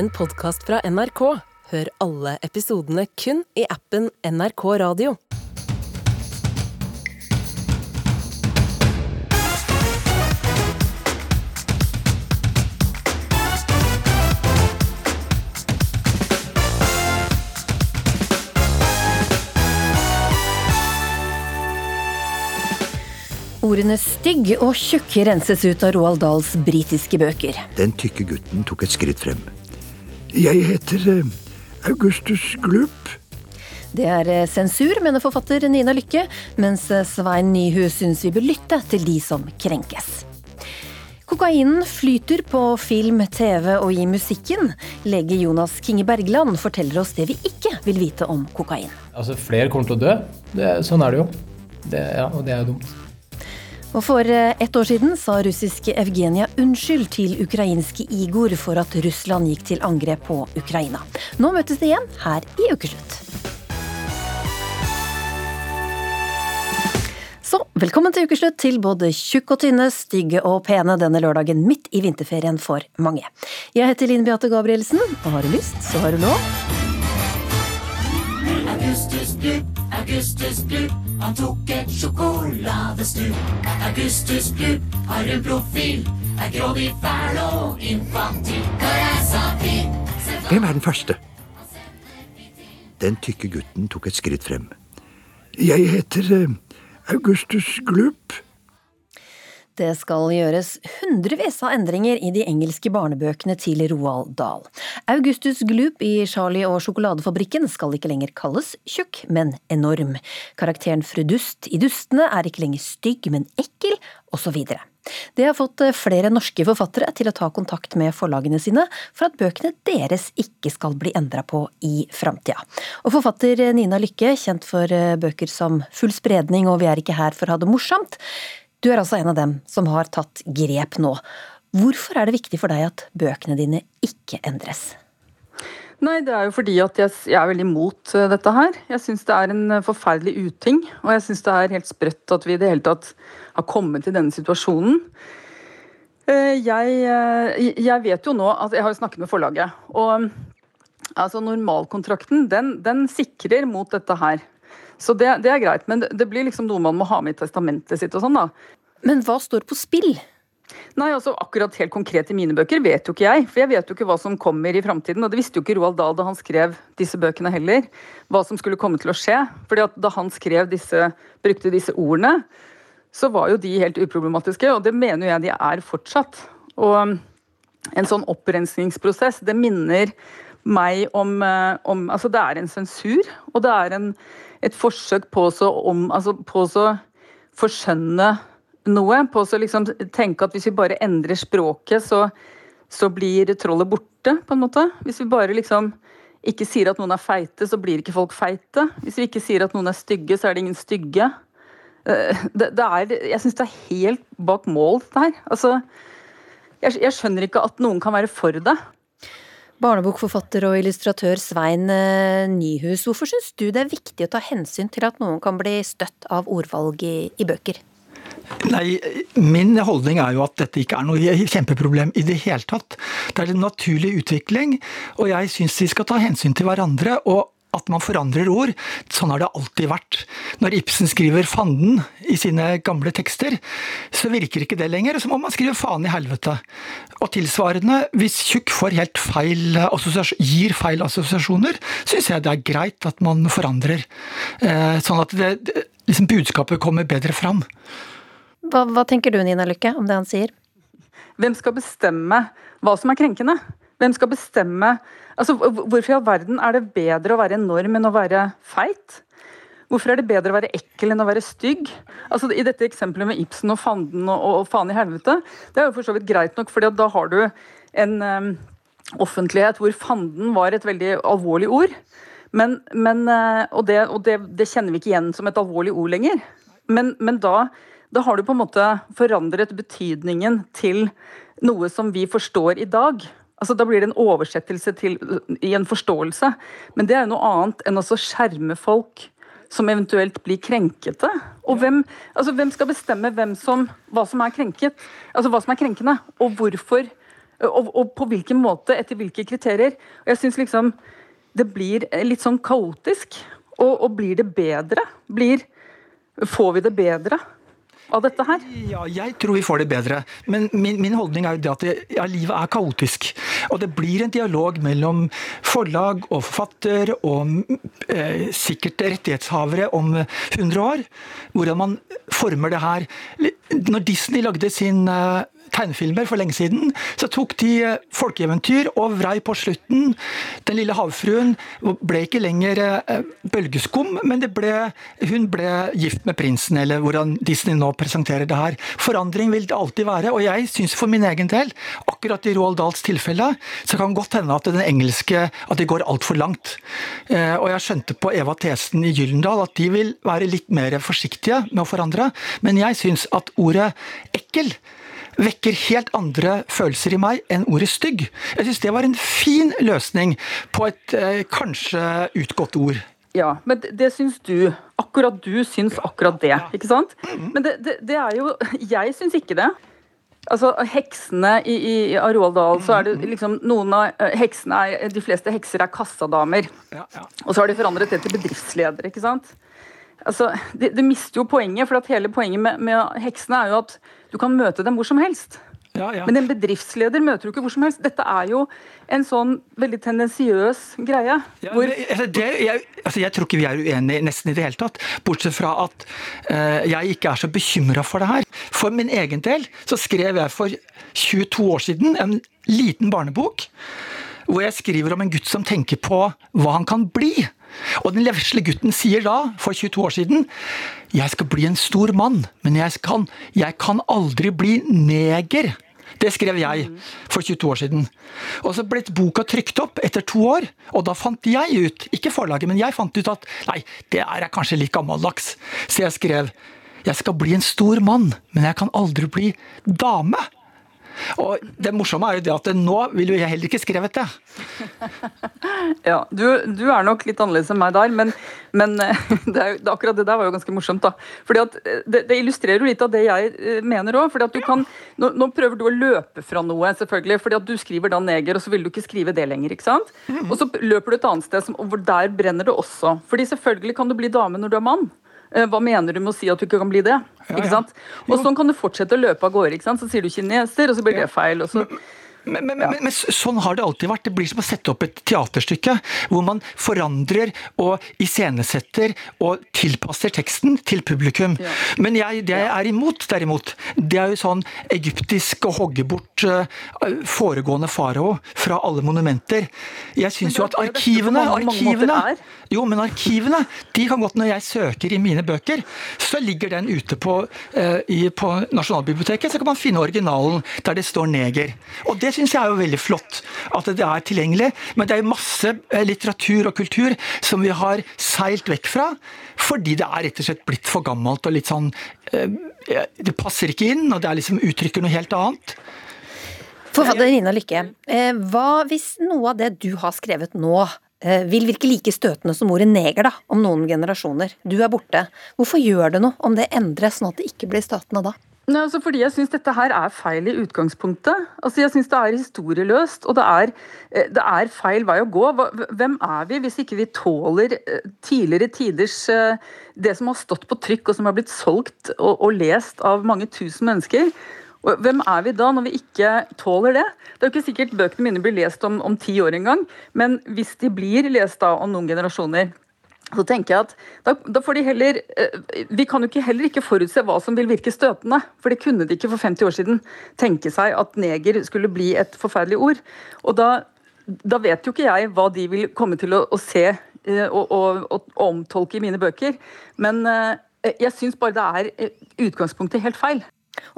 en podkast fra NRK. Hør alle episodene kun i appen NRK Radio. Ordene stygg og tjukk renses ut av Roald Dahls britiske bøker. Den tykke gutten tok et skritt frem. Jeg heter eh, Augustus Glup. Det er eh, sensur, mener forfatter Nina Lykke, mens eh, Svein Nyhus syns vi bør lytte til de som krenkes. Kokainen flyter på film, TV og i musikken. Lege Jonas Kinge Bergland forteller oss det vi ikke vil vite om kokain. Altså, flere kommer til å dø. Det, sånn er det jo. Det, ja, og det er jo dumt. Og For eh, ett år siden sa russiske Evgenia unnskyld til ukrainske Igor for at Russland gikk til angrep på Ukraina. Nå møtes de igjen her i Ukeslutt. Så velkommen til ukeslutt til både tjukk og tynne, stygge og pene denne lørdagen midt i vinterferien for mange. Jeg heter Linn Beate Gabrielsen, og har du lyst, så har du lov. Augustus du, Augustus Glup, han tok et sjokoladestup. Augustus Glup har en profil, er grådig, fæl og infantil. Hvem er den første? Den tykke gutten tok et skritt frem. Jeg heter eh, Augustus Glup. Det skal gjøres hundrevis av endringer i de engelske barnebøkene til Roald Dahl. Augustus Gloop i Charlie og sjokoladefabrikken skal ikke lenger kalles tjukk, men enorm. Karakteren fru Dust i Dustene er ikke lenger stygg, men ekkel, osv. Det har fått flere norske forfattere til å ta kontakt med forlagene sine for at bøkene deres ikke skal bli endra på i framtida. Og forfatter Nina Lykke, kjent for bøker som Full spredning og Vi er ikke her for å ha det morsomt, du er altså en av dem som har tatt grep nå. Hvorfor er det viktig for deg at bøkene dine ikke endres? Nei, det er jo fordi at jeg, jeg er veldig imot uh, dette her. Jeg syns det er en uh, forferdelig uting. Og jeg syns det er helt sprøtt at vi i det hele tatt har kommet til denne situasjonen. Uh, jeg, jeg, vet jo nå at Jeg har jo snakket med forlaget. Og altså normalkontrakten, den, den sikrer mot dette her. Så det, det, er greit, men det, blir liksom noe man må ha med i testamentet sitt og sånn, da. Men hva står på spill? Nei, altså akkurat helt konkret i mine bøker vet jo ikke jeg. For jeg vet jo ikke hva som kommer i framtiden. Og det visste jo ikke Roald Dahl da han skrev disse bøkene heller. Hva som skulle komme til å skje. Fordi at da han skrev disse, brukte disse ordene, så var jo de helt uproblematiske. Og det mener jeg de er fortsatt. Og en sånn opprensningsprosess, det minner meg om, om Altså det er en sensur, og det er en et forsøk på å om, altså på å forskjønne noe. På å liksom tenke at hvis vi bare endrer språket, så, så blir trollet borte, på en måte. Hvis vi bare liksom ikke sier at noen er feite, så blir ikke folk feite. Hvis vi ikke sier at noen er stygge, så er det ingen stygge. Eh, det, det er, jeg syns det er helt bak mål, dette her. Altså, jeg, jeg skjønner ikke at noen kan være for det. Barnebokforfatter og illustratør Svein eh, Nyhus, hvorfor syns du det er viktig å ta hensyn til at noen kan bli støtt av ordvalg i, i bøker? Nei, Min holdning er jo at dette ikke er noe kjempeproblem i det hele tatt. Det er en naturlig utvikling, og jeg syns vi skal ta hensyn til hverandre. og at man forandrer ord. Sånn har det alltid vært. Når Ibsen skriver 'fanden' i sine gamle tekster, så virker ikke det lenger, og så må man skrive 'faen i helvete'. Og tilsvarende, hvis tjukk får helt feil gir feil assosiasjoner, syns jeg det er greit at man forandrer. Eh, sånn at det, liksom budskapet kommer bedre fram. Hva, hva tenker du Nina Lykke om det han sier? Hvem skal bestemme hva som er krenkende? Hvem skal bestemme Altså, Hvorfor i all verden er det bedre å være enorm enn å være feit? Hvorfor er det bedre å være ekkel enn å være stygg? Altså, I dette eksempelet med Ibsen og fanden og, og, og faen i helvete, det er jo for så vidt greit nok, for da har du en um, offentlighet hvor fanden var et veldig alvorlig ord. Men, men, uh, og, det, og det, det, kjenner vi ikke igjen som et alvorlig ord lenger. Men, men da, da har du på en måte forandret betydningen til noe som vi forstår i dag. Altså, da blir det en oversettelse til, i en forståelse. Men det er jo noe annet enn å skjerme folk som eventuelt blir krenkete. Og hvem, altså, hvem skal bestemme hvem som, hva som er krenket? Altså hva som er krenkende, og hvorfor Og, og på hvilken måte, etter hvilke kriterier. Og jeg syns liksom det blir litt sånn kaotisk. Og, og blir det bedre? Blir, får vi det bedre? Av dette her? Ja, jeg tror vi får det bedre. Men min, min holdning er jo det at det, ja, livet er kaotisk. Og det blir en dialog mellom forlag og forfatter og eh, sikkert rettighetshavere om 100 år. Hvordan man former det her. Når Disney lagde sin eh, tegnefilmer for lenge siden, så tok de eh, folkeeventyr og vrei på slutten. Den lille havfruen ble ikke lenger eh, bølgeskum, men ble, hun ble gift med prinsen, eller hvordan Disney nå presenterer det her. Forandring vil det alltid være, og jeg syns for min egen del, akkurat i Roald Dahls tilfelle, så kan godt hende at den engelske at det går altfor langt. Eh, og jeg skjønte på Eva Thesen i Gyllendal at de vil være litt mer forsiktige med å forandre, men jeg syns at ordet ekkel vekker helt andre følelser i meg enn ordet stygg. Jeg syns det var en fin løsning på et eh, kanskje utgått ord. Ja, men det, det syns du. Akkurat du syns akkurat det, ikke sant? Men det, det, det er jo Jeg syns ikke det. Altså, Heksene i, i, i Roald Dahl, så er det liksom noen av eh, heksene er, De fleste hekser er kassadamer. Ja, ja. Og så har de forandret det til bedriftsledere, ikke sant? Altså, det, de mister jo poenget, for hele poenget med, med heksene er jo at du kan møte dem hvor som helst. Ja, ja. Men en bedriftsleder møter du ikke hvor som helst. Dette er jo en sånn veldig tendensiøs greie. Ja, hvor... altså, det, jeg, altså, jeg, tror ikke vi er uenige nesten i det hele tatt. Bortsett fra at uh, jeg ikke er så bekymra for det her. For min egen del så skrev jeg for 22 år siden en liten barnebok hvor jeg skriver om en gutt som tenker på hva han kan bli. Og den levsle gutten sier da, for 22 år siden, jeg skal bli en stor mann, men jeg kan, jeg kan aldri bli neger. Det skrev jeg for 22 år siden. Og så ble boka trykt opp etter to år, og da fant jeg ut, ikke forlaget, men jeg fant ut at nei, det er jeg kanskje litt gammeldags. Så jeg skrev jeg skal bli en stor mann, men jeg kan aldri bli dame. Og det morsomme er jo det at nå ville jeg heller ikke skrevet det. Ja, du, du, er nok litt annerledes enn meg der, men, men eh, det er, akkurat det der var jo ganske morsomt. da. Fordi at eh, Det, det illustrerer jo litt av det jeg eh, mener òg. Nå, nå prøver du å løpe fra noe, selvfølgelig, fordi at du skriver da neger, og så vil du ikke skrive det lenger. ikke sant? Og så løper du et annet sted, som, og der brenner det også. Fordi selvfølgelig kan du bli dame når du er mann. Hva mener du med å si at du ikke kan bli det? Ja, ikke sant? Og sånn kan du fortsette å løpe av gårde. ikke sant? Så sier du kineser, og så blir det feil. og så... Men, men, men, men, sånn har det alltid vært. Det blir som å sette opp et teaterstykke hvor man forandrer og iscenesetter og tilpasser teksten til publikum. Ja. Men jeg, det jeg er imot, derimot, det er jo sånn egyptisk å hogge bort uh, foregående farao fra alle monumenter. Jeg syns jo at arkivene, arkivene Jo, men arkivene, de kan godt Når jeg søker i mine bøker, så ligger den ute på, i, på Nasjonalbiblioteket, så kan man finne originalen der det står 'neger'. Og det det syns jeg er jo veldig flott at det er tilgjengelig. Men det er masse eh, litteratur og kultur som vi har seilt vekk fra. Fordi det er rett og slett blitt for gammelt og litt sånn eh, Det passer ikke inn, og det er liksom uttrykker noe helt annet. Forfatter Nina Lykke, eh, hva hvis noe av det du har skrevet nå vil virke like støtende som ordet neger da, om noen generasjoner. Du er borte. Hvorfor gjør det noe om det endres, sånn at det ikke blir støtende da? Nei, altså fordi jeg syns dette her er feil i utgangspunktet. Altså Jeg syns det er historieløst, og det er, eh, det er, feil vei å gå. Hvem er vi hvis ikke vi tåler eh, tidligere tiders eh, Det som har stått på trykk og som har blitt solgt og, og lest av mange tusen mennesker. Hvem er vi da, når vi ikke tåler det? Det er jo ikke sikkert bøkene mine blir lest om, om ti år engang, men hvis de blir lest da om noen generasjoner, så tenker jeg at da, da, får de heller eh, Vi kan jo ikke, heller ikke forutse hva som vil virke støtende. For det kunne de ikke for 50 år siden tenke seg at neger skulle bli et forferdelig ord. Og da, da vet jo ikke jeg hva de vil komme til å, å se eh, og, og, og, omtolke i mine bøker. Men eh, jeg syns bare det er utgangspunktet helt feil.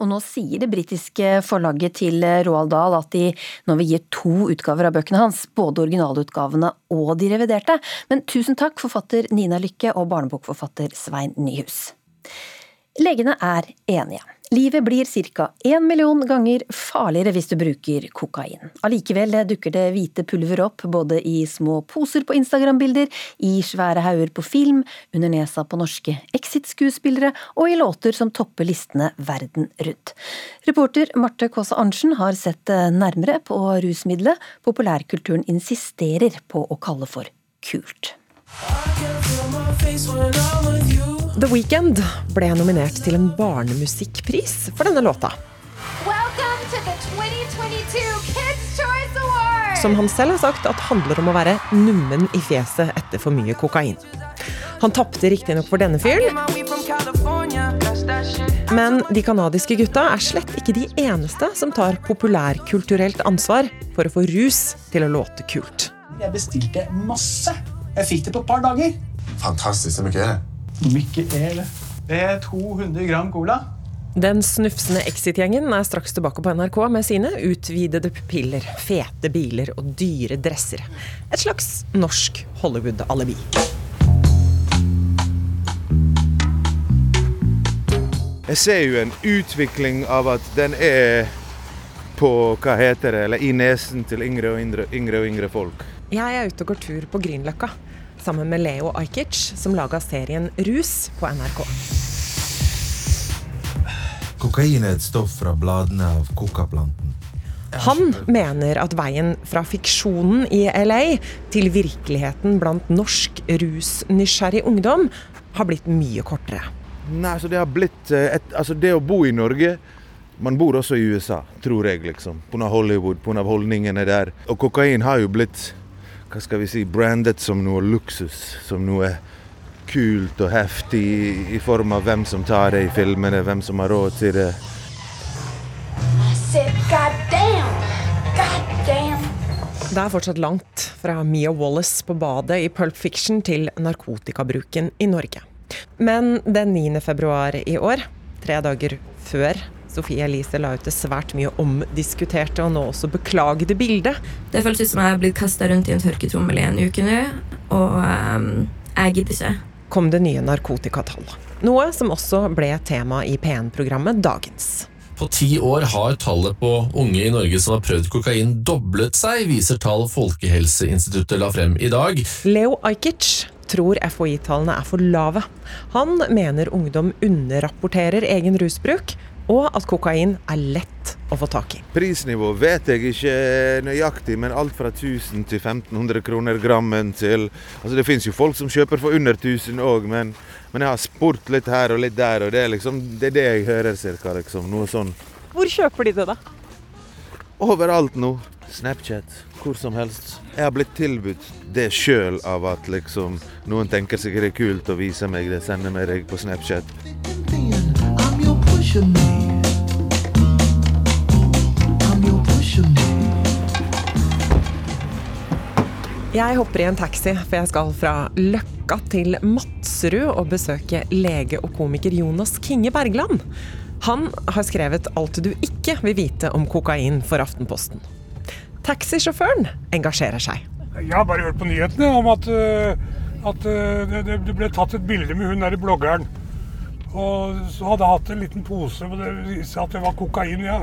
Og nå sier det britiske forlaget til Roald Dahl at de nå vil gi to utgaver av bøkene hans, både originalutgavene og de reviderte. Men tusen takk, forfatter Nina Lykke og barnebokforfatter Svein Nyhus. Legene er enige. Livet blir ca. én million ganger farligere hvis du bruker kokain. Allikevel dukker det hvite pulver opp både i små poser på Instagram-bilder, i svære hauger på film, under nesa på norske Exit-skuespillere og i låter som topper listene verden rundt. Reporter Marte Kaasa Arntzen har sett nærmere på rusmiddelet populærkulturen insisterer på å kalle for kult. The Weeknd ble nominert til en barnemusikkpris for denne låta. Welcome to 2022 Kids Choice Awards! Som han selv har sagt at handler om å være nummen i fjeset etter for mye kokain. Han tapte riktignok for denne fyren, men de canadiske gutta er slett ikke de eneste som tar populærkulturelt ansvar for å få rus til å låte kult. Jeg bestilte masse. Jeg fikk det på et par dager. Fantastisk. så mye det? Mye er det? Det er 200 gram cola. Den snufsende Exit-gjengen er straks tilbake på NRK med sine utvidede pupiller, fete biler og dyre dresser. Et slags norsk Hollywood-alibi. Jeg ser jo en utvikling av at den er på hva heter det, eller i nesen til yngre og yngre, yngre, og yngre folk. Jeg er ute og går tur på Grünerløkka sammen med Leo Ajkic, som laga serien Rus på NRK. Kokain er et stoff fra bladene av kokaplanten. Han mener at veien fra fiksjonen i LA til virkeligheten blant norsk rusnysgjerrig ungdom har blitt mye kortere. Nei, så det har blitt eh, et, Altså, det å bo i Norge Man bor også i USA, tror jeg, liksom. Pga. Hollywood, pga. holdningene der. Og kokain har jo blitt hva skal vi si, brandet som noe luksus. Som noe kult og heftig i form av hvem som tar det i filmene, hvem som har råd til det. Det er fortsatt langt fra Mia Wallace på badet i Pulp Fiction til narkotikabruken i Norge. Men den 9. februar i år, tre dager før Sofie Elise la ut det svært mye omdiskuterte og nå også beklagede bildet. Det føles ut som jeg har blitt kasta rundt i en tørketrommel i en uke nå, og um, jeg gidder ikke. Kom det nye narkotikatallet. Noe som også ble tema i P1-programmet Dagens. På ti år har tallet på unge i Norge som har prøvd kokain doblet seg, viser tall Folkehelseinstituttet la frem i dag. Leo Ajkic tror FHI-tallene er for lave. Han mener ungdom underrapporterer egen rusbruk, og at kokain er lett å få tak i. Prisnivå vet jeg ikke nøyaktig, men alt fra 1000 til 1500 kroner grammen til Altså Det fins jo folk som kjøper for under 1000 òg, men, men, jeg har spurt litt her og litt der, og det er liksom det er det jeg hører cirka, liksom. Noe sånn. Hvor kjøper de det, da? Overalt nå. Snapchat. Hvor som helst. Jeg har blitt tilbudt det sjøl av at liksom noen tenker sikkert det er kult å vise meg det, sende meg det på Snapchat. Jeg hopper i en taxi, for jeg skal fra Løkka til Madserud og besøke lege og komiker Jonas Kinge Bergland. Han har skrevet alt du ikke vil vite om kokain for Aftenposten. Taxisjåføren engasjerer seg. Jeg har bare hørt på nyhetene om at, at det, det ble tatt et bilde med hun der bloggeren. Og så hadde jeg hatt en liten pose, og det viste seg at det var kokain. Ja.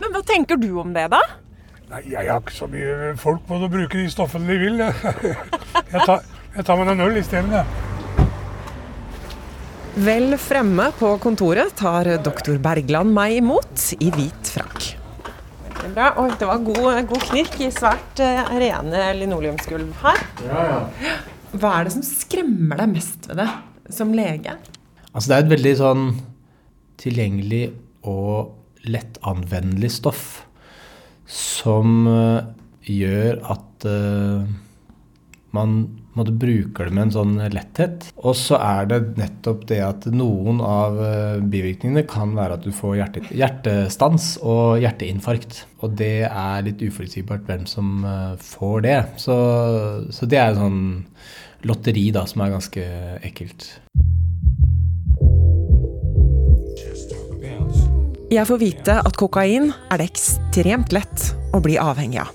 Men hva tenker du om det, da? Nei, Jeg har ikke så mye folk på å bruke de stoffene de vil. Jeg tar, jeg tar meg en øl isteden, jeg. Vel fremme på kontoret tar doktor Bergland meg imot i hvit frakk. Bra. Oi, det var god, god knirk i svært uh, rene linoleumsgulv her. Ja, ja. Hva er det som skremmer deg mest ved det som lege? Altså det er et veldig sånn tilgjengelig og lettanvendelig stoff som uh, gjør at uh, man måtte bruker det med en sånn letthet. Og så er det nettopp det at noen av uh, bivirkningene kan være at du får hjerte, hjertestans og hjerteinfarkt. Og det er litt uforutsigbart hvem som får det. Så, så det er et sånn lotteri da, som er ganske ekkelt. Jeg får vite at kokain er det ekstremt lett å bli avhengig av.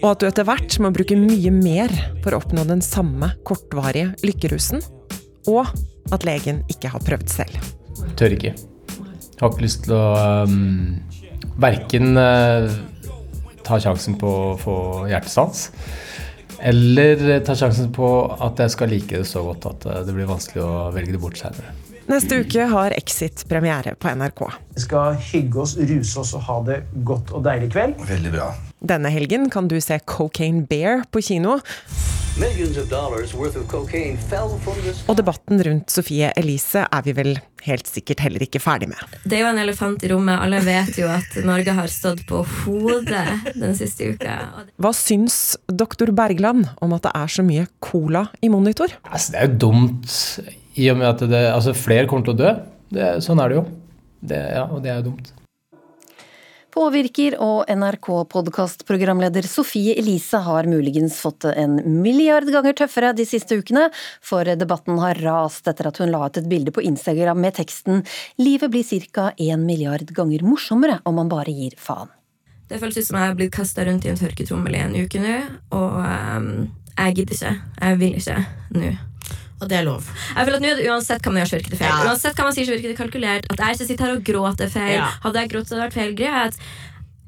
Og at du etter hvert må bruke mye mer for å oppnå den samme kortvarige lykkerusen. Og at legen ikke har prøvd selv. Tør ikke. Jeg har ikke lyst til å um, verken uh, ta sjansen på å få hjertestans, eller ta sjansen på at jeg skal like det så godt at uh, det blir vanskelig å velge det bort senere. Neste uke har Exit premiere på NRK. Vi skal hygge oss, ruse oss og ha det godt og deilig kveld. Veldig bra. Denne helgen kan du se Cocaine Bear på kino. Og debatten rundt Sofie Elise er vi vel helt sikkert heller ikke ferdig med. Det er jo en elefant i rommet. Alle vet jo at Norge har stått på hodet den siste uka. Hva syns doktor Bergland om at det er så mye cola i monitor? Altså, det er jo dumt i og med at det, altså, flere kommer til å dø. Det, sånn er det jo. Det, ja, og det er jo dumt. Påvirker og NRK-podkastprogramleder Sofie Elise har muligens fått det en milliard ganger tøffere de siste ukene, for debatten har rast etter at hun la ut et bilde på Instagram med teksten 'Livet blir ca. en milliard ganger morsommere om man bare gir faen'. Det føles ut som jeg har blitt kasta rundt i en tørketrommel i en uke nå, og um, jeg gidder ikke. Jeg vil ikke nå. Og det er lov. Jeg føler at nå er det Uansett hva man gjør, så virker det feil. Ja. Uansett hva man sier, så virker det kalkulert. At jeg ikke sitter her og gråter feil. Ja. Hadde jeg grått, så hadde det vært feil. Greia at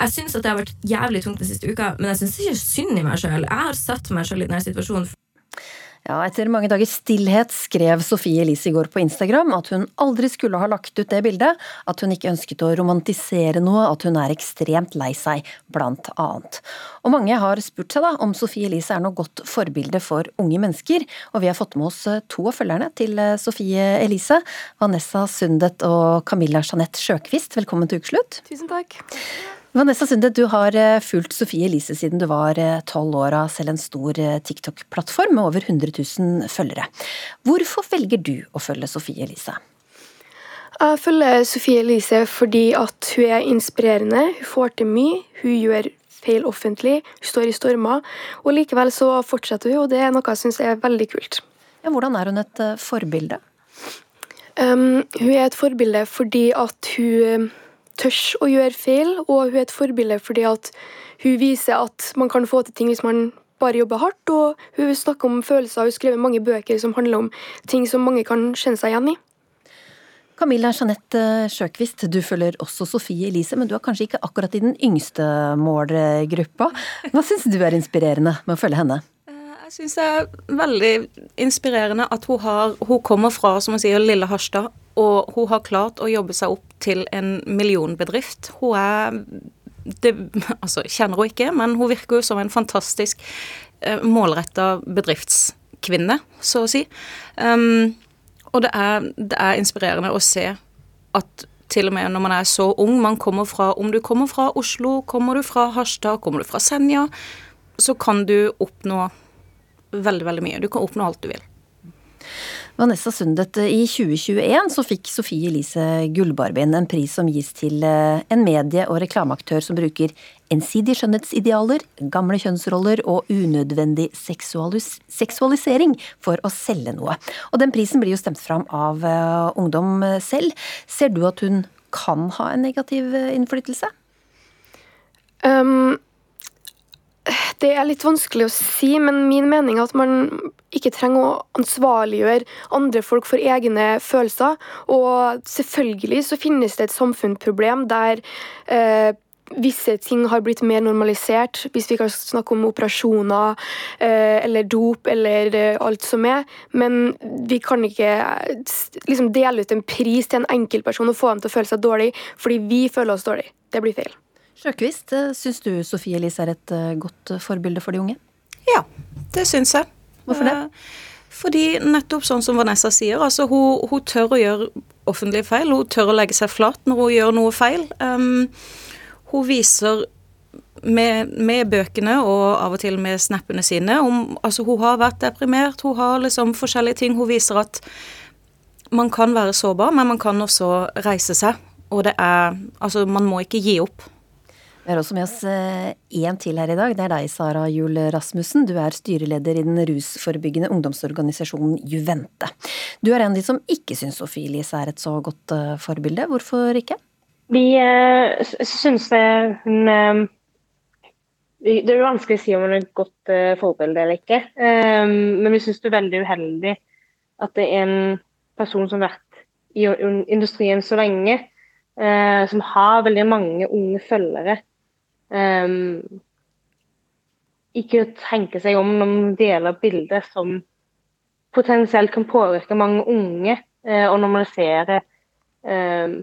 jeg syns det har vært jævlig tungt den siste uka, men jeg syns ikke synd i meg sjøl. Jeg har satt meg sjøl i denne situasjonen. Ja, etter mange dagers stillhet skrev Sofie Elise i går på Instagram at hun aldri skulle ha lagt ut det bildet, at hun ikke ønsket å romantisere noe, at hun er ekstremt lei seg, blant annet. Og mange har spurt seg da om Sofie Elise er noe godt forbilde for unge mennesker, og vi har fått med oss to av følgerne til Sofie Elise, Vanessa Sundet og Camilla Jeanette Sjøkvist. Velkommen til ukeslutt. Tusen takk. Vanessa Sunde, du har fulgt Sofie Elise siden du var tolv år av selv en stor TikTok-plattform med over 100 000 følgere. Hvorfor velger du å følge Sofie Elise? Jeg følger Sofie Elise fordi at hun er inspirerende, hun får til mye, hun gjør feil offentlig, hun står i stormer, og likevel så fortsetter hun, og det er noe jeg syns er veldig kult. Ja, hvordan er hun et forbilde? Um, hun er et forbilde fordi at hun tør å gjøre feil, og hun er et forbilde fordi at hun viser at man kan få til ting hvis man bare jobber hardt. Og hun snakker om følelser, hun skriver mange bøker som handler om ting som mange kan kjenne seg igjen i. Camilla Jeanette Sjøkvist, du følger også Sofie Elise, men du er kanskje ikke akkurat i den yngste målgruppa. Hva syns du er inspirerende med å følge henne? Jeg syns det er veldig inspirerende at hun, har, hun kommer fra som hun sier, lille Harstad, og hun har klart å jobbe seg opp til en millionbedrift. Hun er det, altså, kjenner hun ikke, men hun virker jo som en fantastisk eh, målretta bedriftskvinne, så å si. Um, og det er, det er inspirerende å se at til og med når man er så ung, man kommer fra Om du kommer fra Oslo, kommer du fra Harstad, kommer du fra Senja, så kan du oppnå veldig, veldig mye. Du kan oppnå alt du vil. Vanessa Sundet, i 2021 så fikk Sofie Elise Gullbarbien, en pris som gis til en medie- og reklameaktør som bruker ensidige skjønnhetsidealer, gamle kjønnsroller og unødvendig seksualis seksualisering for å selge noe. Og den prisen blir jo stemt fram av uh, ungdom selv. Ser du at hun kan ha en negativ innflytelse? Um, det er litt vanskelig å si, men min mening er at man ikke trenger å ansvarliggjøre andre folk for egne følelser. Og selvfølgelig så finnes det et samfunnsproblem der eh, visse ting har blitt mer normalisert, hvis vi kan snakke om operasjoner eh, eller dop eller eh, alt som er. Men vi kan ikke liksom, dele ut en pris til en enkeltperson og få dem til å føle seg dårlig fordi vi føler oss dårlig. Det blir feil. Sjøkvist, syns du Sofie Elise er et godt forbilde for de unge? Ja, det syns jeg. Hvorfor det? Fordi nettopp sånn som Vanessa sier, altså hun, hun, tør å gjøre offentlige feil. Hun tør å legge seg flat når hun gjør noe feil. Um, hun viser med, med, bøkene og av og til med snappene sine om Altså, hun har vært deprimert, hun har liksom forskjellige ting. Hun viser at man kan være sårbar, men man kan også reise seg. Og det er Altså, man må ikke gi opp. Vi har også med oss én til her i dag. Det er deg, Sara Juel Rasmussen. Du er styreleder i den rusforebyggende ungdomsorganisasjonen Juvente. Du er en av de som ikke syns Sofie Elise er et så godt forbilde. Hvorfor ikke? Vi uh, syns hun uh, Det er vanskelig å si om hun er et godt uh, forbilde eller ikke. Um, men vi syns det er veldig uheldig at det er en person som har vært i industrien så lenge, eh, som har veldig mange unge følgere, eh, ikke tenke seg om når man deler bilder som potensielt kan påvirke mange unge, eh, og normalisere eh,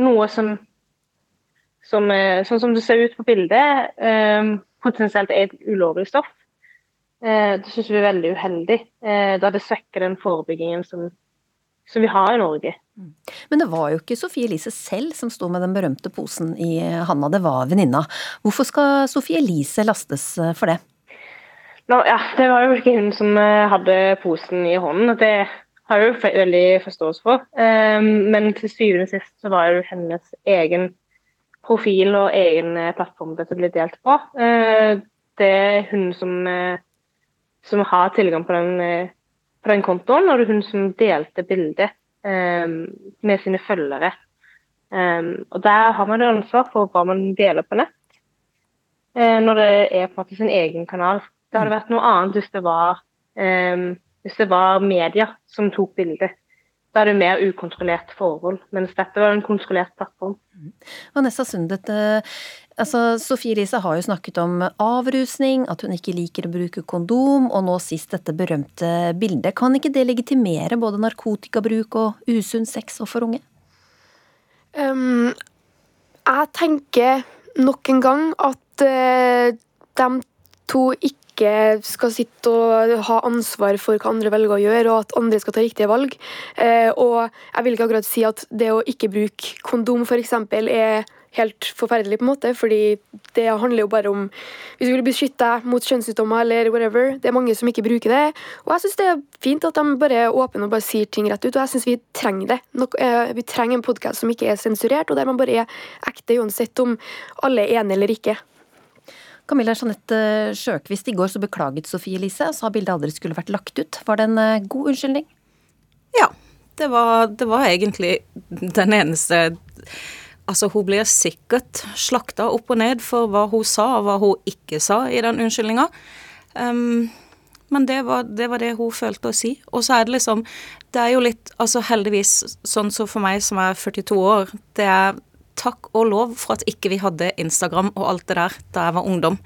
noe som, som eh, Sånn som det ser ut på bildet, eh, potensielt er et ulovlig stoff. Eh, det syns vi er veldig uheldig, eh, da det svekker den forebyggingen som, som vi har i Norge. Men det var jo ikke Sofie Elise selv som sto med den berømte posen i handa, det var venninna. Hvorfor skal Sofie Elise lastes eh, for det? Nå, ja, det var jo ikke hun som eh, hadde posen i hånden. og Det har jeg jo veldig forståelse for. Eh, Men til syvende og sist så var det jo hennes egen profil og egen eh, plattform dette ble delt på. Det er hun som, som har tilgang på den, på den kontoen, og det er hun som delte bildet med sine følgere. Eh, Og der har man jo ansvar for hva man deler på nett eh, når det er på en måte sin egen kanal. Det hadde vært noe annet hvis det var, eh, hvis det var media som tok bildet. Da er det mer ukontrollert forhold, mens dette var en kontrollert plattform. Vanessa Sundet, eh, altså Sofie Elise har jo snakket om avrusning, at hun ikke liker å bruke kondom, og nå sist dette berømte bildet. Kan ikke det legitimere både narkotikabruk og usunn sex overfor unge? Um, jeg tenker nok en gang at uh, de to ikke skal sitte og ha ansvar for hva andre velger å gjøre, og at andre skal ta riktige valg. Uh, og jeg vil ikke akkurat si at det å ikke bruke kondom f.eks. er helt forferdelig, på en måte, fordi det handler jo bare om hvis du vil beskytte deg mot kjønnssykdommer eller whatever. Det er mange som ikke bruker det. Og jeg syns det er fint at de bare er åpne og bare sier ting rett ut, og jeg syns vi trenger det. Eh, vi trenger en podkast som ikke er sensurert, og der man bare er ekte uansett om alle er enige eller ikke. Camilla Jeanette Sjøkvist, i går så beklaget Sofie Elise og sa bildet aldri skulle vært lagt ut. Var det en eh, god unnskyldning? Det var, det var egentlig den eneste Altså, hun blir sikkert slakta opp og ned for hva hun sa og hva hun ikke sa i den unnskyldninga. Um, men det var, det var det hun følte å si. Og så er det liksom Det er jo litt Altså heldigvis, sånn som for meg som er 42 år, det er takk og lov for at ikke vi hadde Instagram og alt det der da jeg var ungdom.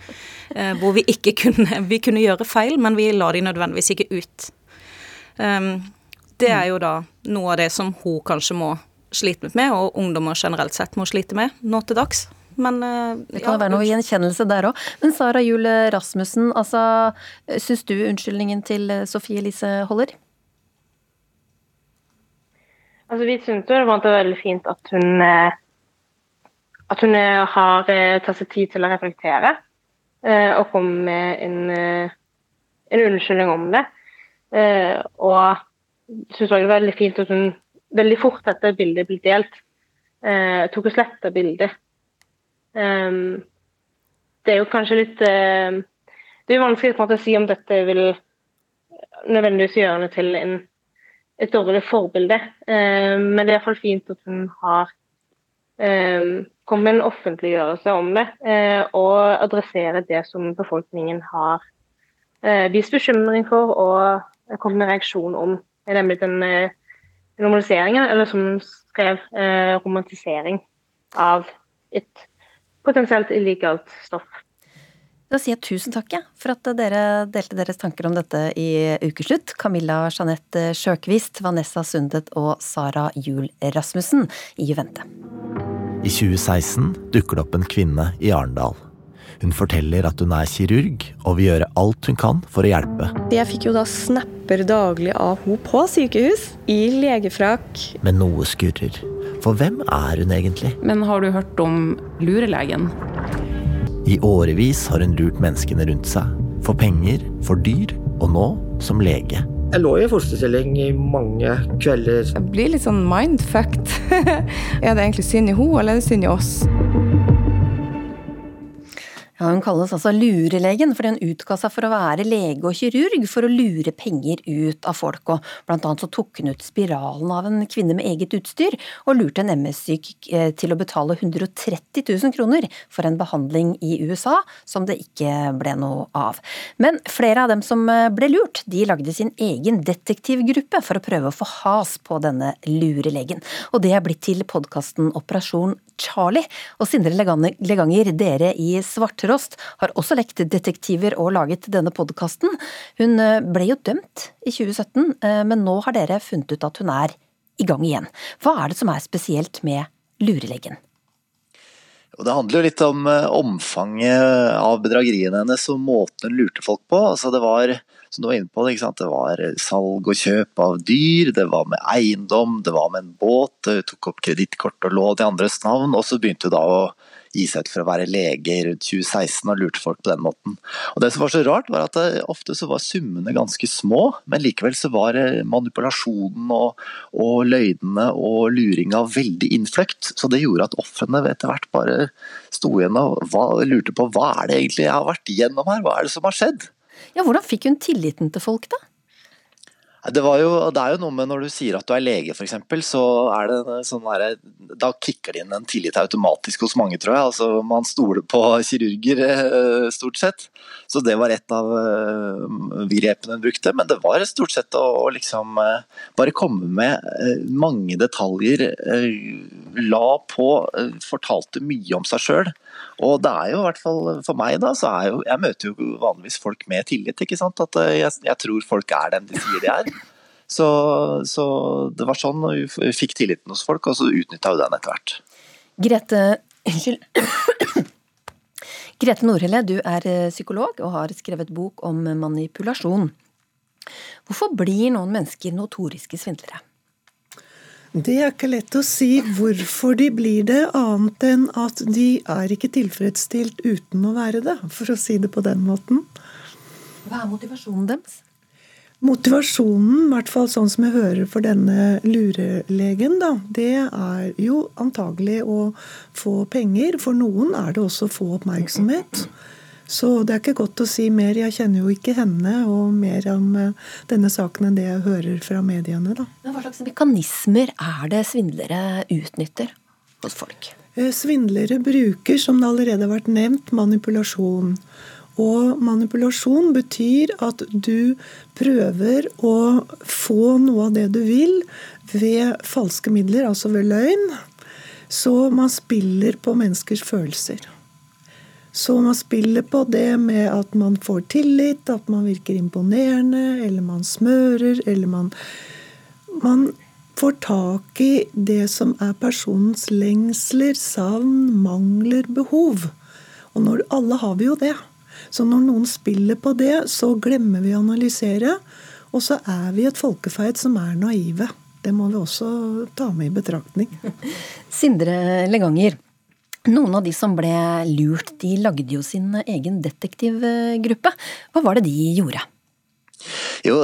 Eh, hvor vi ikke kunne Vi kunne gjøre feil, men vi la de nødvendigvis ikke ut. Um, det er jo da noe av det som hun kanskje må slite litt med, og ungdommer generelt sett må slite med nå til dags. Men eh, Det kan være noe gjenkjennelse der òg. Men Sara Juel Rasmussen, altså, syns du unnskyldningen til Sofie Elise holder? Altså, vi syns det var veldig fint at hun eh, at hun eh, har eh, tatt seg tid til å reflektere eh, og komme med en, eh, en unnskyldning om det. Eh, og syns òg det var veldig fint at hun veldig fort etter bildet ble delt, eh, tok og sletta bildet. Ehm, det er jo kanskje litt eh, Det er jo vanskelig å si om dette vil nødvendigvis gjøre henne til en, et dårlig forbilde, eh, men det er iallfall fint at hun har kommet med en offentliggjørelse om det, eh, og adressere det som befolkningen har eh, vist bekymring for og kommet med reaksjon om, nemlig den normaliseringen, eller som hun skrev, eh, romantisering av et potensielt illegalt stoff. Da sier jeg tusen takk ja, for at dere delte deres tanker om dette i Ukeslutt. Camilla Jeanette Sjøkvist, Vanessa Sundet og Sara Juel Rasmussen i Juvente. I 2016 dukker det opp en kvinne i Arendal. Hun forteller at hun er kirurg og vil gjøre alt hun kan for å hjelpe. Jeg fikk jo da snapper daglig av henne på sykehus, i legefrakk. Men noe skurrer. For hvem er hun egentlig? Men har du hørt om lurelegen? I årevis har hun lurt menneskene rundt seg. For penger, for dyr, og nå som lege. Jeg lå i fosterstilling i mange kvelder. Jeg blir litt sånn mindfucked. er det egentlig synd i henne, eller er det synd i oss? Ja, Hun kalles altså lurelegen fordi hun utga seg for å være lege og kirurg for å lure penger ut av folk. og Blant annet så tok hun ut spiralen av en kvinne med eget utstyr, og lurte en MS-syk eh, til å betale 130 000 kroner for en behandling i USA som det ikke ble noe av. Men flere av dem som eh, ble lurt, de lagde sin egen detektivgruppe for å prøve å få has på denne lurelegen. Og det er blitt til podkasten Operasjon Charlie. Og Sindre Leganger, dere i Svarttrost har også lekt detektiver og laget denne podkasten. Hun eh, ble jo dømt i 2017, eh, men nå har dere funnet ut at hun er i gang igjen. Hva er det som er spesielt med lurelegen? Det handler jo litt om eh, omfanget av bedrageriene hennes og måten hun lurte folk på. Altså det var som du var inne på, det var salg og kjøp av dyr, det var med eiendom, det var med en båt, hun tok opp kredittkort og lån i andres navn, og så begynte hun da å gi seg ut for å være lege rundt 2016 og lurte folk på den måten. Og Det som var så rart, var at det, ofte så var summene ganske små, men likevel så var manipulasjonen og, og løgnene og luringa veldig innfløkt. Så det gjorde at ofrene etter hvert bare sto igjen og lurte på hva er det egentlig jeg har vært igjennom her, hva er det som har skjedd? Ja, Hvordan fikk hun tilliten til folk, da? Det, jo, det, er jo noe med når du sier at du er lege f.eks., så er det sånn der, da kicker det inn en tillit automatisk hos mange, tror jeg. Altså, man stoler på kirurger eh, stort sett. Så det var et av uh, grepene hun brukte. Men det var stort sett å, å liksom uh, bare komme med mange detaljer. la på, fortalte mye om seg sjøl. Og det er jo i hvert fall for meg, da, så er jo Jeg møter jo vanligvis folk med tillit, ikke sant. At eh, jeg, jeg tror folk er den de sier de er. Så, så det var sånn vi fikk tilliten hos folk, og så utnytta hun den etter hvert. Grete Unnskyld. Grete Nordhelle, du er eh, psykolog og har skrevet bok om manipulasjon. Hvorfor blir noen mennesker notoriske svindlere? Det er ikke lett å si hvorfor de blir det, annet enn at de er ikke tilfredsstilt uten å være det, for å si det på den måten. Hva er motivasjonen deres? Motivasjonen, i hvert fall sånn som jeg hører for denne lurelegen, da, det er jo antagelig å få penger. For noen er det også å få oppmerksomhet. Så det er ikke godt å si mer. Jeg kjenner jo ikke henne og mer om eh, denne saken enn det jeg hører fra mediene. Da. Men hva slags mekanismer er det svindlere utnytter hos folk? Eh, svindlere bruker, som det allerede har vært nevnt, manipulasjon. Og manipulasjon betyr at du prøver å få noe av det du vil ved falske midler, altså ved løgn. Så man spiller på menneskers følelser. Så man spiller på det med at man får tillit, at man virker imponerende, eller man smører, eller man Man får tak i det som er personens lengsler, savn, mangler, behov. Og når, alle har vi jo det. Så når noen spiller på det, så glemmer vi å analysere. Og så er vi et folkeferd som er naive. Det må vi også ta med i betraktning. Sindre Leganger, noen av de som ble lurt, de lagde jo sin egen detektivgruppe. Hva var det de gjorde? Jo,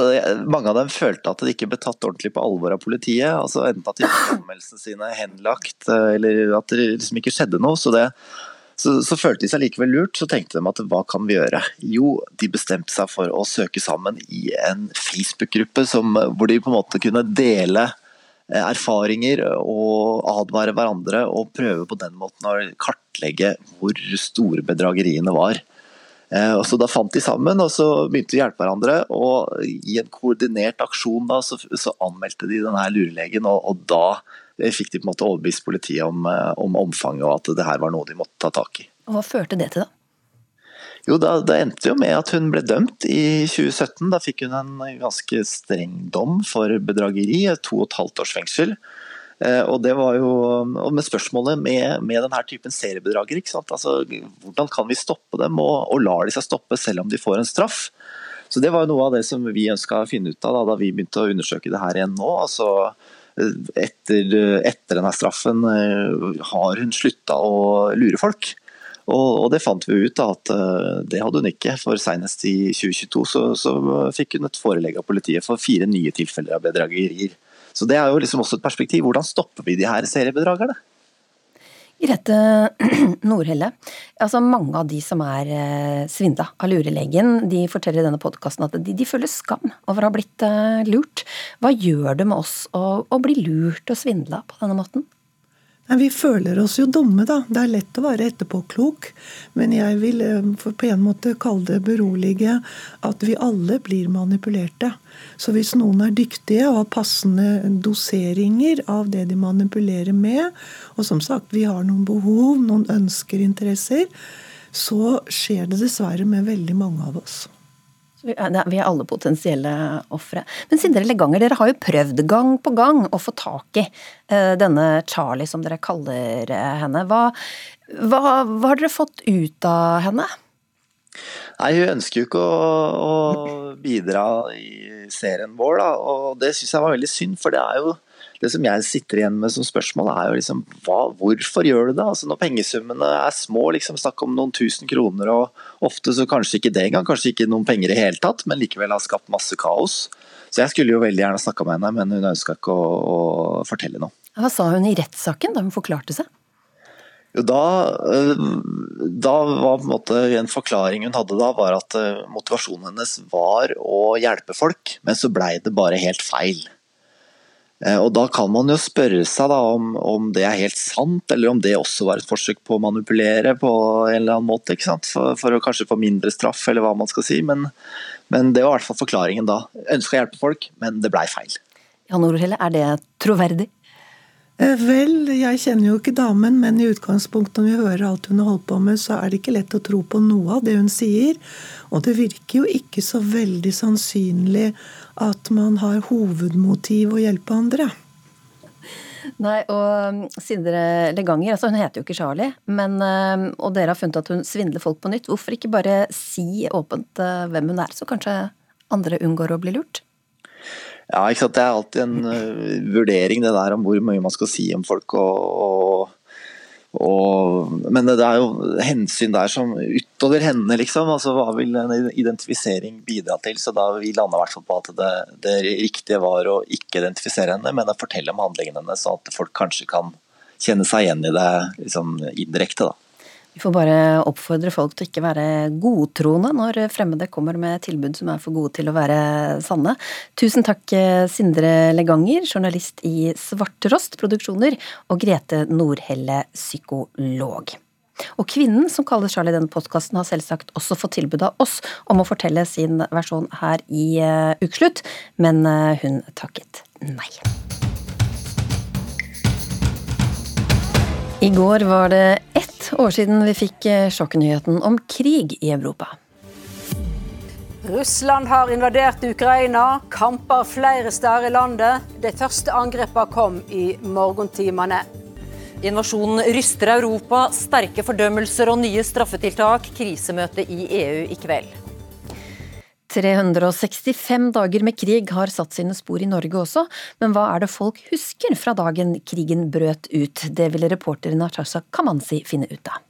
Mange av dem følte at de ikke ble tatt ordentlig på alvor av politiet. altså Enten at de fikk anmeldelsene sine henlagt, eller at det liksom ikke skjedde noe. Så, det, så, så, følte de seg likevel lurt. Så tenkte de at hva kan vi gjøre? Jo, de bestemte seg for å søke sammen i en Facebook-gruppe hvor de på en måte kunne dele Eh, erfaringer og advare hverandre og prøve på den måten å kartlegge hvor store bedrageriene var. Eh, og så Da fant de sammen og så begynte de å hjelpe hverandre. og I en koordinert aksjon da, så, så anmeldte de denne lurelegen, og, og, da eh, fikk de på en måte overbevist politiet om, om omfanget og at det her var noe de måtte ta tak i. Og Hva førte det til, da? Jo, da, da, endte jo med at hun ble dømt i 2017. Da fikk hun en ganske streng dom for bedrageri, to og et halvt års fengsel. Eh, og det var jo og med spørsmålet med, med denne typen seriebedragere. Altså, hvordan kan vi stoppe dem, og, og lar de seg stoppe selv om de får en straff? Så Det var jo noe av det som vi ønska å finne ut av da, da, vi begynte å undersøke det her igjen nå. altså etter, etter denne straffen eh, har hun slutta å lure folk. Og, det fant vi ut da, at eh, det hadde hun ikke. For senest i 2022 så, så fikk hun et forelegg av politiet for fire nye tilfeller av bedragerier. Så det er jo liksom også et perspektiv. Hvordan stopper vi de her seriebedragerne? Grete Nordhelle, altså mange av de som er eh, svindla av lurelegen, de forteller i denne podkasten at de, de, føler skam over å ha blitt eh, lurt. Hva gjør det med oss å, å bli lurt og svindla på denne måten? Vi føler oss jo dumme, da. Det er lett å være etterpåklok. Men jeg vil eh, på en måte kalle det berolige at vi alle blir manipulerte. Så hvis noen er dyktige og har passende doseringer av det de manipulerer med, og som sagt, vi har noen behov, noen ønsker, interesser, så skjer det dessverre med veldig mange av oss. Vi er alle potensielle ofre. Men Sindre Leganger, dere har jo prøvd gang på gang å få tak i eh, denne Charlie, som dere kaller eh, henne. Hva, hva, hva har dere fått ut av henne? Nei, Hun ønsker jo ikke å, å bidra i serien vår, da. og det syns jeg var veldig synd. For det er jo det som jeg sitter igjen med som spørsmål, er jo liksom hva, hvorfor gjør du det? Altså Når pengesummene er små, liksom snakk om noen tusen kroner, og ofte så kanskje ikke det engang, kanskje ikke noen penger i hele tatt, men likevel har skapt masse kaos. Så jeg skulle jo veldig gjerne snakka med henne, men hun ønska ikke å, å, fortelle noe. Hva sa hun i rettssaken da hun forklarte seg? Jo, da, øh, da var på en måte en forklaring hun hadde da, var at øh, motivasjonen hennes var å hjelpe folk, men så blei det bare helt feil. Eh, og Da kan man jo spørre seg om, om, det er helt sant, eller om det også var et forsøk på å manipulere på en eller annen måte. For, for å kanskje få mindre straff, eller hva man skal si. Men, men det var i hvert fall forklaringen da. Ønska å hjelpe folk, men det blei feil. Jan Orhelle, er det troverdig? Eh, vel, jeg kjenner jo ikke damen, men i utgangspunktet når vi hører alt hun har holdt på med, så er det ikke lett å tro på noe av det hun sier. Og det virker jo ikke så veldig sannsynlig at man har hovedmotiv å hjelpe andre. Nei, og um, Sindre Leganger, altså hun heter jo ikke Charlie, men, um, og dere har funnet at hun svindler folk på nytt. Hvorfor ikke bare si åpent uh, hvem hun er, så kanskje andre unngår å bli lurt? Ja, ikke sant? Det er alltid en uh, vurdering det der om hvor mye man skal si om folk. og, og og, men det er jo hensyn der som utover henne, liksom. altså Hva vil en identifisering bidra til? Så da vi landa i hvert fall på at det, det, riktige var å ikke identifisere henne, men å fortelle om handlingene hennes, sånn at folk kanskje kan kjenne seg igjen i det liksom, indirekte. da. Vi får bare oppfordre folk til ikke være godtroende når fremmede kommer med tilbud som er for gode til å være sanne. Tusen takk, Sindre Leganger, journalist i Svarterost Produksjoner, og Grete Nordhelle, psykolog. Og kvinnen som kaller Charlie denne podkasten, har selvsagt også fått tilbud av oss om å fortelle sin versjon her i uh, Ukeslutt, men uh, hun takket nei. I går var det ett år siden vi fikk eh, sjokknyheten om krig i Europa. Russland har invadert Ukraina, kamper flere steder i landet. De første angrepene kom i morgentimene. Invasjonen ryster Europa, sterke fordømmelser og nye straffetiltak. Krisemøte i EU i kveld. 365 dager med krig har satt sine spor i Norge også, men hva er det folk husker fra dagen krigen brøt ut? Det ville reporter Natasha Kamanzi finne ut av.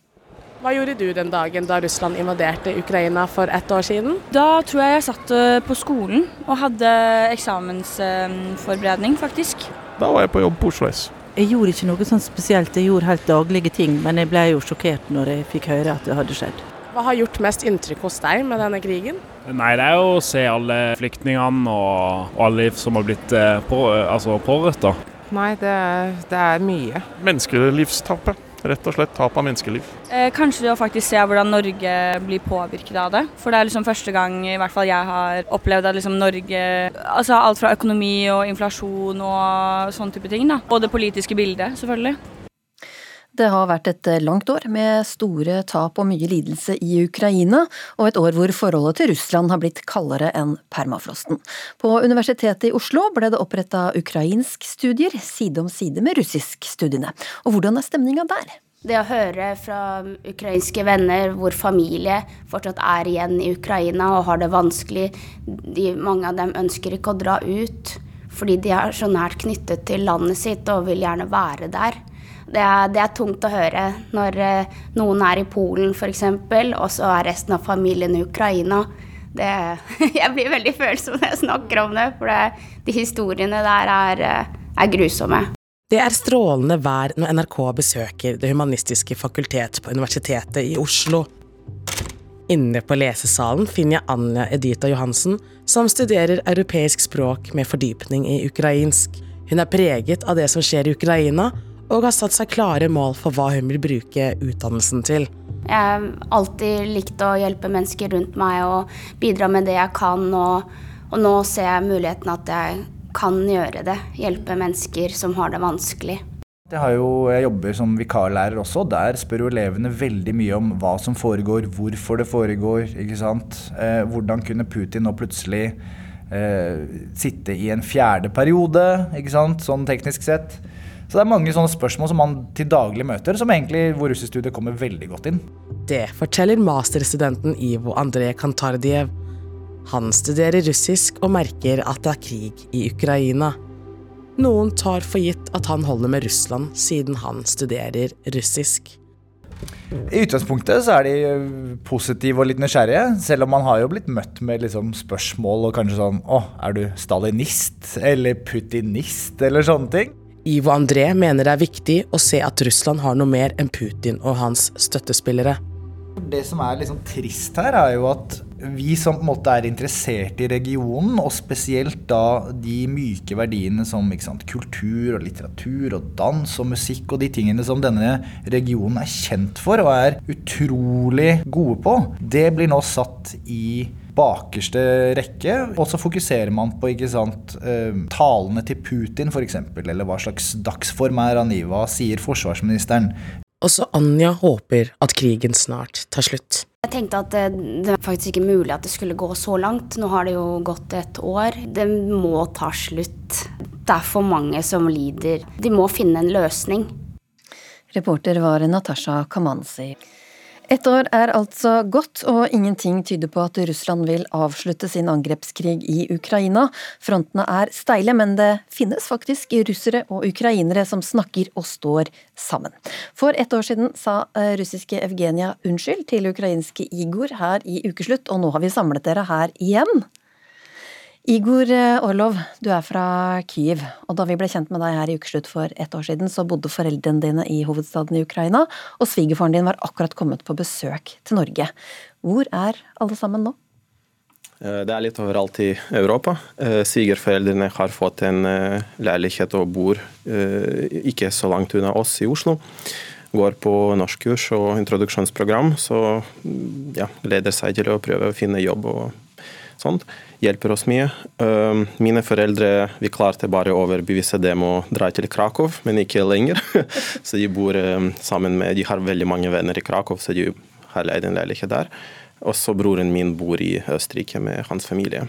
Hva gjorde du den dagen da Russland invaderte Ukraina for ett år siden? Da tror jeg jeg satt eh, på skolen og hadde eksamensforberedning, faktisk. Da var jeg på jobb på Oslo S. Jeg gjorde ikke noe sånn spesielt, jeg gjorde helt daglige ting, men jeg ble jo sjokkert når jeg fikk høre at det hadde skjedd. Hva har gjort mest inntrykk hos deg med denne krigen? Nei, Det er jo å se alle flyktningene og, alle som har blitt eh, på, altså pårørt. Nei, det er, det er mye. Menneskelivstapet. Rett og slett tap av menneskeliv. Eh, kanskje det å faktisk se hvordan Norge blir påvirket av det. For det er liksom første gang i hvert fall jeg har opplevd at liksom Norge Altså alt fra økonomi og inflasjon og sånne type ting. da. Og det politiske bildet, selvfølgelig. Det har vært et langt år med store tap og mye lidelse i Ukraina, og et år hvor forholdet til Russland har blitt kaldere enn permafrosten. På Universitetet i Oslo ble det oppretta ukrainsk-studier side om side med russisk-studiene. Og hvordan er stemninga der? Det å høre fra ukrainske venner hvor familie fortsatt er igjen i Ukraina og har det vanskelig de, Mange av dem ønsker ikke å dra ut fordi de er så nært knyttet til landet sitt og vil gjerne være der. Det er, det er, tungt å høre når eh, noen er i Polen f.eks., og så er resten av familien i Ukraina. Det, jeg blir veldig følsom når jeg snakker om det, for det, de historiene der er, eh, er grusomme. Det er strålende vær når NRK besøker Det humanistiske fakultet på Universitetet i Oslo. Inne på lesesalen finner jeg Anja Edita Johansen, som studerer europeisk språk med fordypning i ukrainsk. Hun er preget av det som skjer i Ukraina, og har satt seg klare mål for hva hun vil bruke utdannelsen til. Jeg har alltid likt å hjelpe mennesker rundt meg og bidra med det jeg kan. Og, og nå ser jeg muligheten at jeg kan gjøre det. Hjelpe mennesker som har det vanskelig. Jeg, jo, jeg jobber som vikarlærer også. Der spør jo elevene veldig mye om hva som foregår, hvorfor det foregår. ikke sant? Eh, hvordan kunne Putin nå plutselig eh, sitte i en fjerde periode, ikke sant? sånn teknisk sett. Så det er mange sånne spørsmål som man til daglig møter, som egentlig hvor russisk kommer veldig godt inn. Det forteller masterstudenten Ivo André Kantardiev. Han studerer russisk og merker at det er krig i Ukraina. Noen tar for gitt at han holder med Russland, siden han studerer russisk. I utgangspunktet så er de positive og litt nysgjerrige, selv om man har jo blitt møtt med liksom spørsmål og kanskje sånn Å, er du stalinist? Eller putinist? Eller sånne ting. Ivo André mener det er viktig å se at Russland har noe mer enn Putin og hans støttespillere. Det som er liksom trist her, er jo at vi som på en måte er interessert i regionen, og spesielt da de myke verdiene som sant, kultur og litteratur og dans og musikk og de tingene som denne regionen er kjent for og er utrolig gode på, det blir nå satt i bakerste rekke. Og så fokuserer man på ikke sant, eh, talene til Putin f.eks., eller hva slags dagsform er han i, hva sier forsvarsministeren? Også Anja håper at krigen snart tar slutt. Jeg tenkte at det, det var faktisk ikke mulig at det skulle gå så langt. Nå har det jo gått et år. Det må ta slutt. Det er for mange som lider. De må finne en løsning. Reporter var Natasha Kamanzi. Ett år er altså gått, og ingenting tyder på at Russland vil avslutte sin angrepskrig i Ukraina. Frontene er steile, men det finnes faktisk russere og ukrainere som snakker og står sammen. For ett år siden sa eh, russiske Evgenia unnskyld til ukrainske Igor her i Ukeslutt, og nå har vi samlet dere her igjen. Igor eh, Orlov, du er fra Kyiv, og da vi ble kjent med deg her i ukeslutt for ett år siden, så bodde foreldrene dine i hovedstaden i Ukraina, og svigerfaren din var akkurat kommet på besøk til Norge. Hvor er alle sammen nå? Eh, det er litt overalt i Europa. Eh, svigerforeldrene har fått en leilighet og bor ikke så langt unna oss i Oslo. Går på norskkurs og introduksjonsprogram, så mm, ja, gleder seg til å prøve å finne jobb og sånt hjelper oss mye. Mine foreldre vi klarte bare å overbevise dem å dra til Krakow, men ikke lenger. Så de bor sammen med De har veldig mange venner i Krakow, så de har leid en leilighet der. Også broren min bor i Østerrike med hans familie.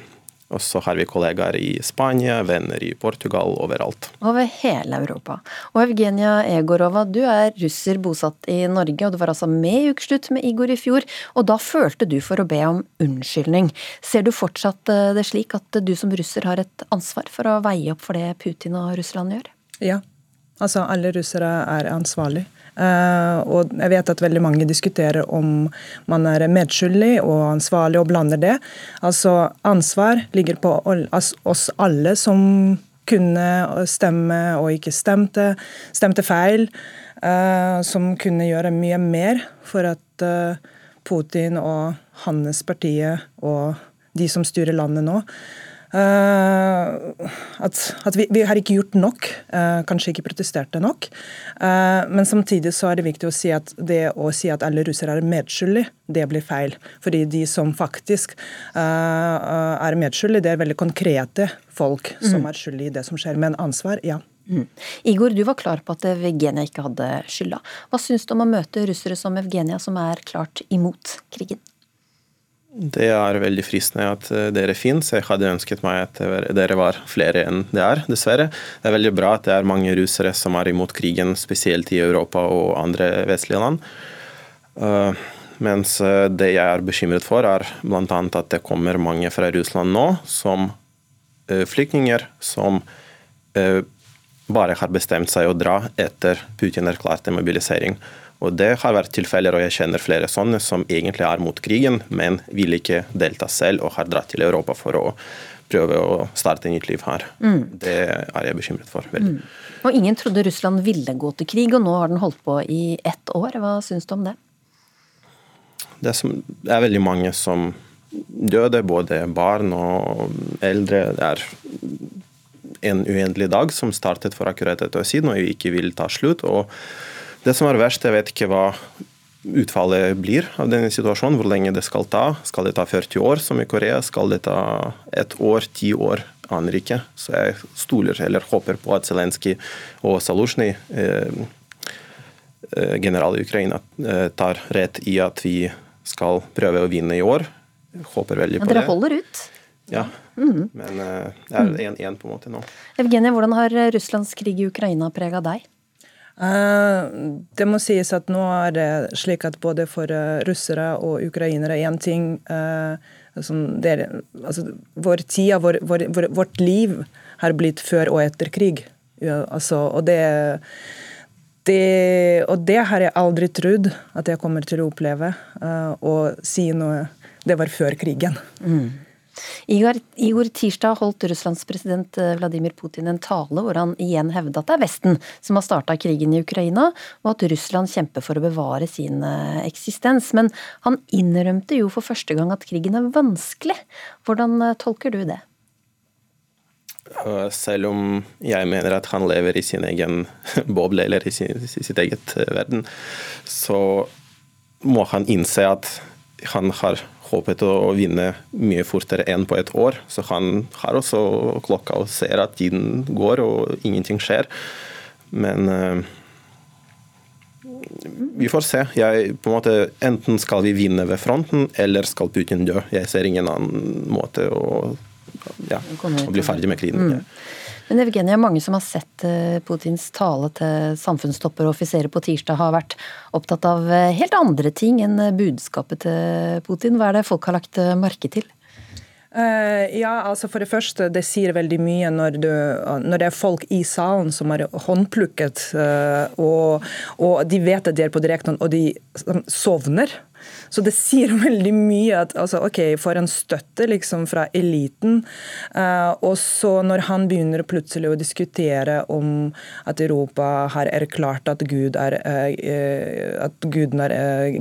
Og så har vi kollegaer i Spania, venner i Portugal, overalt. Over hele Europa. Og Evgenia Egorova, du er russer bosatt i Norge, og du var altså med i Ukeslutt med Igor i fjor. Og da følte du for å be om unnskyldning. Ser du fortsatt eh, det slik at du som russer har et ansvar for å veie opp for det Putin og Russland gjør? Ja. Altså, alle russere er ansvarlige. Uh, og jeg vet at veldig mange diskuterer om man er medskyldig og ansvarlig og blander det. Altså ansvar ligger på oss alle som kunne stemme og ikke stemte, stemte feil. Uh, som kunne gjøre mye mer for at uh, Putin og hans partiet og de som styrer landet nå, Uh, at, at vi, vi, har ikke gjort nok, uh, kanskje ikke protesterte nok. Uh, men samtidig så er det viktig å si at det å si at alle russere er medskyldige, det blir feil. Fordi de som faktisk er medskyldige, det er veldig konkrete folk mm. som er skyldige i det som skjer. Men ansvar, ja. Mm. Igor, du var klar på at Evgenia ikke hadde skylda. Hva syns du om å møte russere som Evgenia, som er klart imot krigen? Det er veldig fristende at eh, dere fins. Jeg hadde ønsket meg at dere var flere enn det er, dessverre. Det er veldig bra at det er mange russere som er imot krigen, spesielt i Europa og andre vestlige land. Uh, mens eh, det jeg er bekymret for, er bl.a. at det kommer mange fra Russland nå som uh, flyktninger som uh, bare har bestemt seg å dra etter Putin erklærte mobilisering. Og Det har vært tilfeller, og jeg kjenner flere sånne som egentlig er mot krigen, men vil ikke delta selv og har dratt til Europa for å prøve å starte nytt liv her. Mm. Det er jeg bekymret for. Mm. Og Ingen trodde Russland ville gå til krig, og nå har den holdt på i ett år. Hva syns du om det? Det er, veldig mange som døde, både barn og eldre. Det er en uendelig dag som startet for akkurat et år siden og ikke vil ta slutt. og det som er verst, jeg vet ikke hva utfallet blir av denne situasjonen, hvor lenge det skal ta. Skal det ta 40 år, som i Korea? Skal det ta et år, ti år? Aner ikke. Så jeg stoler eller håper på at Zelenskyj og Salusjnyj, eh, eh, general i Ukraina, eh, tar rett i at vi skal prøve å vinne i år. Jeg håper veldig på det. Dere holder ut? Ja, mm. men eh, det er 1-1 på en måte nå. Evgenie, hvordan har Russlands krig i Ukraina prega deg? Eh, det må sies at nå er det slik at både for eh, russere og ukrainere én ting uh, er, altså, Vår tid, vår, vår, vårt liv har blitt før og etter krig. Ja, altså, og det, det, og det har jeg aldri trodd at jeg kommer til å oppleve. Å si noe Det var før krigen. Mm. Igor, Igor, tirsdag holdt Russlands president eh, Vladimir Putin en tale hvor han igjen hevdet at det er Vesten som har starta krigen i Ukraina, og at Russland kjemper for å bevare sin eh, eksistens. Men han innrømte jo for første gang at krigen er vanskelig. Hvordan eh, tolker du det? Selv om jeg mener at han lever i sin egen boble, eller i, sin, i sitt eget verden, så må han innse at han har håpet å vinne mye fortere enn på et år. Så han har også klokka og ser at tiden går og ingenting skjer. Men uh, vi får se. Jeg, på en måte, enten skal vi vinne ved fronten, eller skal Putin dø. Jeg ser ingen annen måte å, ja, å bli ferdig med krigen. Mm. Men Evgenia, mange som har sett eh, Putins tale til samfunnstopper og offiserer på tirsdag, har vært opptatt av eh, helt andre ting enn eh, budskapet til Putin. Hva er det folk har lagt merke til? Ja, altså For det første, det sier veldig mye når, du, når det er folk i salen som er håndplukket, og, og, de vet at de er på direkten, og de sovner. Så det sier veldig mye at altså, OK, for en støtte liksom fra eliten. Uh, og så når han begynner plutselig å diskutere om at Europa har erklært at Gud er, at Guden er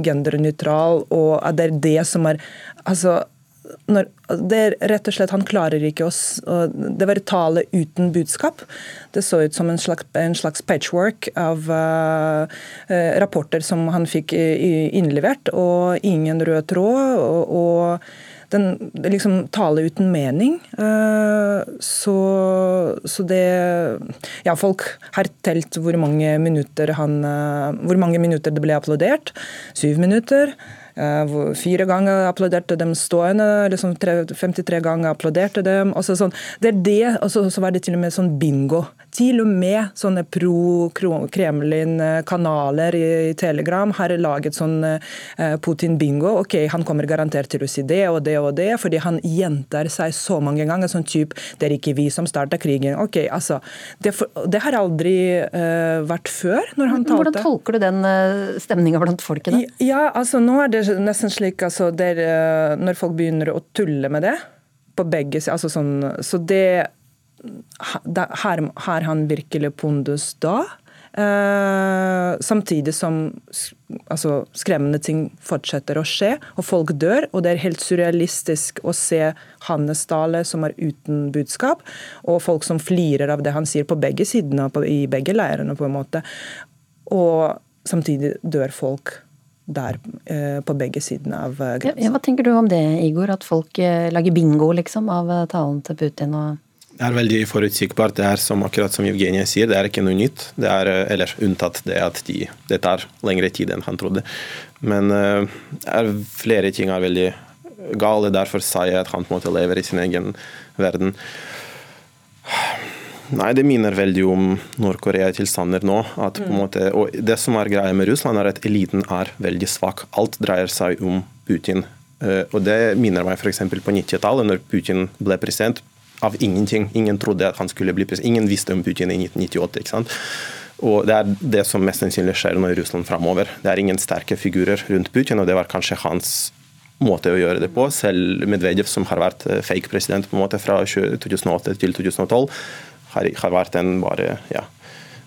gendernøytral, og at det er det som er altså når, det er rett og slett Han klarer ikke å Det var tale uten budskap. Det så ut som en slags, en slags patchwork av uh, rapporter som han fikk innlevert, og ingen rød tråd. og, og den liksom tale uten mening. Så, så, det Ja, folk har telt hvor mange minutter han Hvor mange minutter det ble applaudert. Syv minutter. Eh, fire ganger applauderte dem stående, liksom 53 ganger applauderte dem. og sånn. Det er det, og så, var det til og med sånn bingo. Til og med sånne pro-Kremlin-kanaler i Telegram har laget sånn eh, Putin-bingo. Ok, han kommer garantert til å si det og det og det, fordi han gjentar seg så mange ganger. sånn type, Det er ikke vi som starta krigen. Ok, altså, det, det har aldri uh, vært før når han talte. Hvordan tolker du den uh, stemninga blant folket? Ja, altså nå er det nesten slik altså, der, uh, Når folk begynner å tulle med det på begge sider altså sånn, Så det har han virkelig pondus da? Uh, samtidig som altså, skremmende ting fortsetter å skje, og folk dør. Og det er helt surrealistisk å se Hannes Dale som er uten budskap, og folk som flirer av det han sier på begge sidene, på, i begge leirene, på en måte. Og samtidig dør folk der uh, på begge sidene av uh, grensen. Ja, hva tenker du om det, Igor? At folk lager bingo liksom, av talen til Putin? og det er veldig forutsigbart. Det er som, akkurat som Evgenia sier, det er ikke noe nytt. Det er, eh, eller unntatt det at de, det tar lengre tid enn han trodde. Men uh, er flere ting er veldig gale. Derfor sa jeg at han på en måte lever i sin egen verden. Nei, det minner veldig om Nord-Korea-tilstander nå. At mm. måte, og Det som er greia med Russland, er at eliten er veldig svak. Alt dreier seg om Putin. Uh, og Det minner meg f.eks. på 90-tallet, når Putin ble president av ingenting. Ingen trodde at han skulle bli president. Ingen visste om Putin i 1998. ikke sant? Og Det er det som mest sannsynlig skjer nå i Russland framover. Det er ingen sterke figurer rundt Putin, og det var kanskje hans måte å gjøre det på. Selv Medvedev, som har vært eh, fake president på en måte fra 2008 til 2012, har, har vært en bare ja,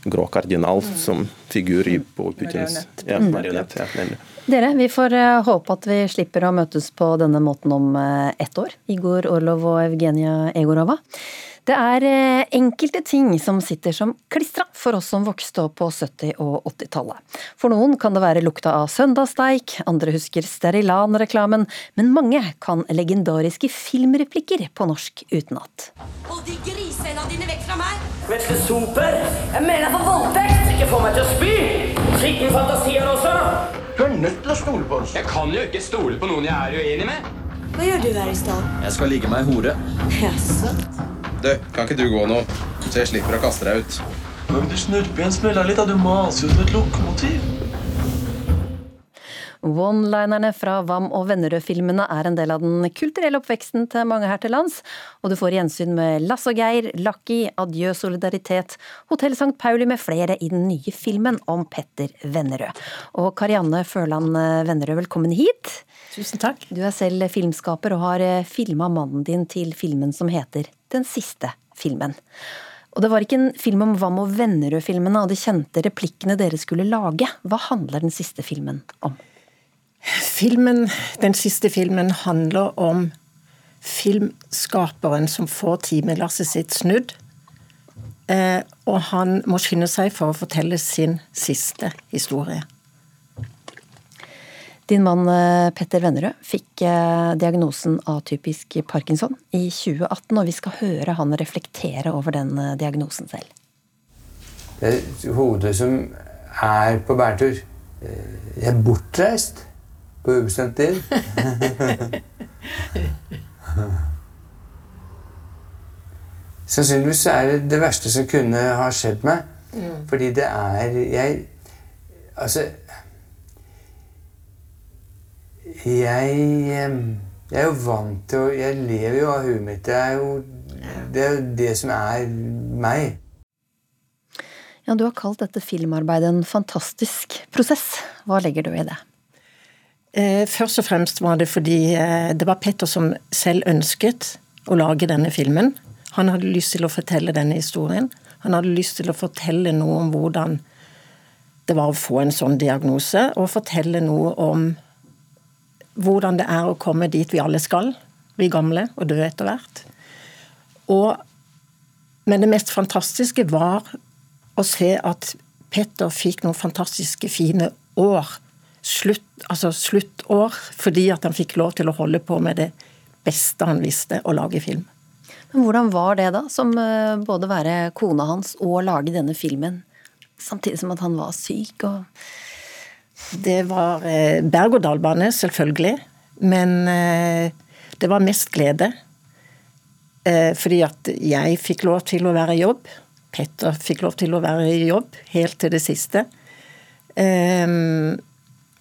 grå kardinal som figur på Putins ja, marionett. Ja, Dere, vi får eh, håpe at vi slipper å møtes på denne måten om eh, ett år. Igor Orlov og Evgenia Egorova. Det er eh, enkelte ting som sitter som klistra for oss som vokste opp på 70- og 80-tallet. For noen kan det være lukta av søndagssteik, andre husker Sterilan-reklamen, men mange kan legendariske filmreplikker på norsk utenat. Hold de grisene dine vekk fra meg! Vesle soper! Jeg mener for voldtekt! Ikke få meg til å spy! Skitten fantasier også! Du er nødt til å stole på oss. Jeg kan jo ikke stole på noen jeg er uenig med. Hva gjør du her i stad? Jeg skal ligge meg i hore. Jaså? Du, kan ikke du gå nå, så jeg slipper å kaste deg ut? Men du snurper igjen smella litt, da. Du maser jo som et lokomotiv. One-linerne fra Wam og Vennerød-filmene er en del av den kulturelle oppveksten til mange her til lands, og du får gjensyn med Lasse og Geir, Lucky, Adjø solidaritet, Hotell St. Pauli med flere i den nye filmen om Petter Vennerød. Og Karianne Førland Vennerød, velkommen hit. Tusen takk. Du er selv filmskaper og har filma mannen din til filmen som heter den siste filmen. Og det var ikke en film om Wam og Vennerød-filmene og de kjente replikkene dere skulle lage. Hva handler den siste filmen om? Filmen, Den siste filmen handler om filmskaperen som får timelasset sitt snudd. Eh, og han må skynde seg for å fortelle sin siste historie. Din mann eh, Petter Vennerød fikk eh, diagnosen atypisk parkinson i 2018, og vi skal høre han reflektere over den diagnosen selv. Det er hodet som er på bærtur. Jeg er bortreist på ubestemt tid. Sannsynligvis er det det verste som kunne ha skjedd meg. Mm. Fordi det er Jeg Altså jeg, jeg er jo vant til å Jeg lever jo av huet mitt. Det er jo det, er det som er meg. Ja, Du har kalt dette filmarbeidet en fantastisk prosess. Hva legger du i det? Eh, først og fremst var det fordi eh, det var Petter som selv ønsket å lage denne filmen. Han hadde lyst til å fortelle denne historien. Han hadde lyst til å fortelle noe om hvordan det var å få en sånn diagnose, og fortelle noe om hvordan det er å komme dit vi alle skal, bli gamle og dø etter hvert. Og, men det mest fantastiske var å se at Petter fikk noen fantastiske, fine år. Slutt, altså sluttår, fordi at han fikk lov til å holde på med det beste han visste, å lage film. Men Hvordan var det, da, som eh, både være kona hans og lage denne filmen, samtidig som at han var syk? og det var eh, berg-og-dal-bane, selvfølgelig. Men eh, det var mest glede. Eh, fordi at jeg fikk lov til å være i jobb. Petter fikk lov til å være i jobb helt til det siste. Eh,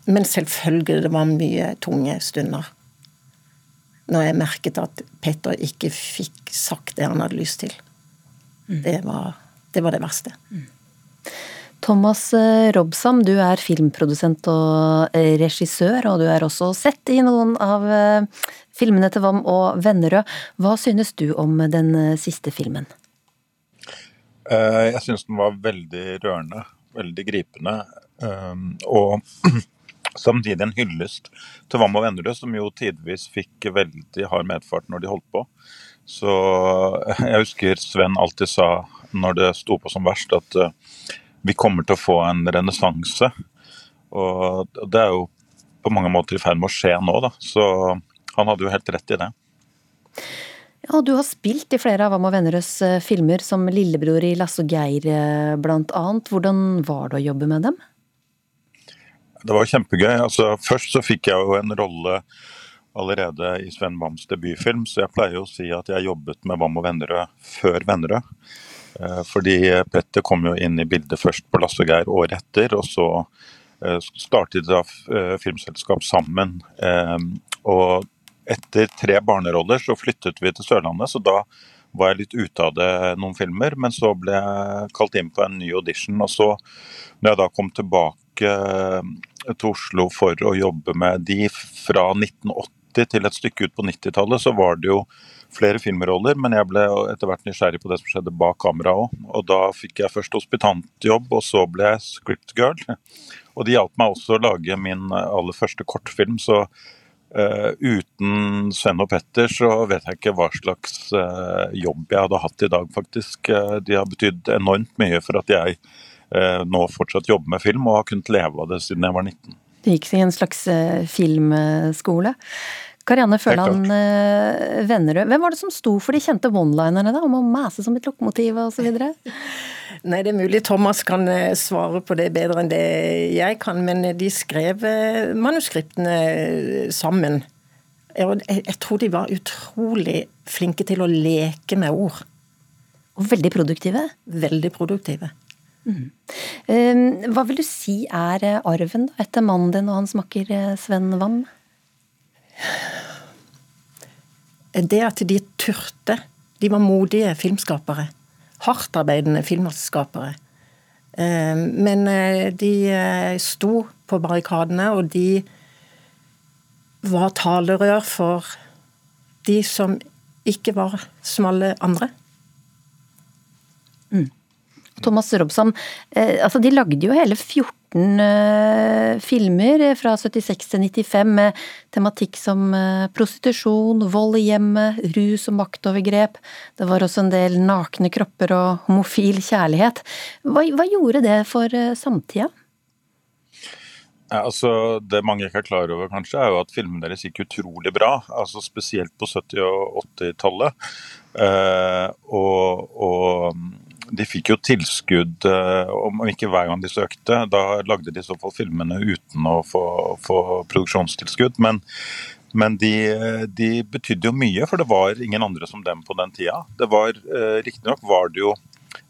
men selvfølgelig det var mye tunge stunder. Når jeg merket at Petter ikke fikk sagt det han hadde lyst til. Mm. Det, var, det var det verste. Mm. Thomas eh, Robsam, du er filmprodusent og eh, regissør, og du er også sett i noen av eh, filmene til Vam og Vennerød. Hva synes du om den siste filmen? Jeg synes den var veldig rørende, veldig gripende. Og samtidig en hyllest til Vam og Vennerød, som jo tidvis fikk veldig hard medfart når de holdt på. Så jeg husker Sven alltid sa når det sto på som verst, at vi kommer til å få en renessanse. Og det er jo på mange måter i ferd med å skje nå, da. Så han hadde jo helt rett i det. Ja, Du har spilt i flere av Amma Vennerøds eh, filmer, som lillebror i Lasse og Geir eh, bl.a. Hvordan var det å jobbe med dem? Det var kjempegøy. Altså, først så fikk jeg jo en rolle allerede i Sven Wams debutfilm, så jeg pleier å si at jeg jobbet med Vam og Vennerød før Vennerød. Eh, fordi Petter kom jo inn i bildet først på Lasse Geir året etter, og så eh, startet da eh, filmselskap sammen. Og etter tre barneroller så flyttet vi til Sørlandet, så da var jeg litt ute av det noen filmer. Men så ble jeg kalt inn på en ny audition. Og så, når jeg da kom tilbake til Oslo for å jobbe med de fra 1980 til et stykke ut på 90-tallet, så var det jo flere filmroller, men jeg ble etter hvert nysgjerrig på det som skjedde bak kamera òg. Og da fikk jeg først hospitantjobb, og så ble jeg script girl. Og de hjalp meg også å lage min aller første kortfilm, så uh, uten Sven og Petter så vet jeg ikke hva slags uh, jobb jeg hadde hatt i dag, faktisk. Uh, de har betydd enormt mye for at jeg nå fortsatt jobber med film, og har kunnet leve av det siden jeg var 19. Du gikk i en slags filmskole. Karianne Føland Vennerød, hvem var det som sto for de kjente one-linerne da, om å mase som et lokomotiv osv.? Nei, det er mulig Thomas kan svare på det bedre enn det jeg kan, men de skrev manuskriptene sammen. Jeg tror de var utrolig flinke til å leke med ord. Og veldig produktive? Veldig produktive. Mm. Hva vil du si er arven etter mannen din og hans makker Sven Wam? Det at de turte. De var modige filmskapere. Hardtarbeidende filmskapere. Men de sto på barrikadene, og de var talerør for de som ikke var som alle andre. Thomas Robson, eh, altså de lagde jo hele 14 eh, filmer fra 76 til 95 med tematikk som eh, prostitusjon, vold i hjemmet, rus og maktovergrep. Det var også en del nakne kropper og homofil kjærlighet. Hva, hva gjorde det for samtida? Ja, altså, det mange ikke er klar over, kanskje, er jo at filmene deres gikk utrolig bra. altså Spesielt på 70- og 80-tallet. Eh, og, og de fikk jo tilskudd, om ikke hver gang de søkte. Da lagde de i så fall filmene uten å få, få produksjonstilskudd. Men, men de, de, betydde jo mye, for det var ingen andre som dem på den tida. Det var, Riktignok var det jo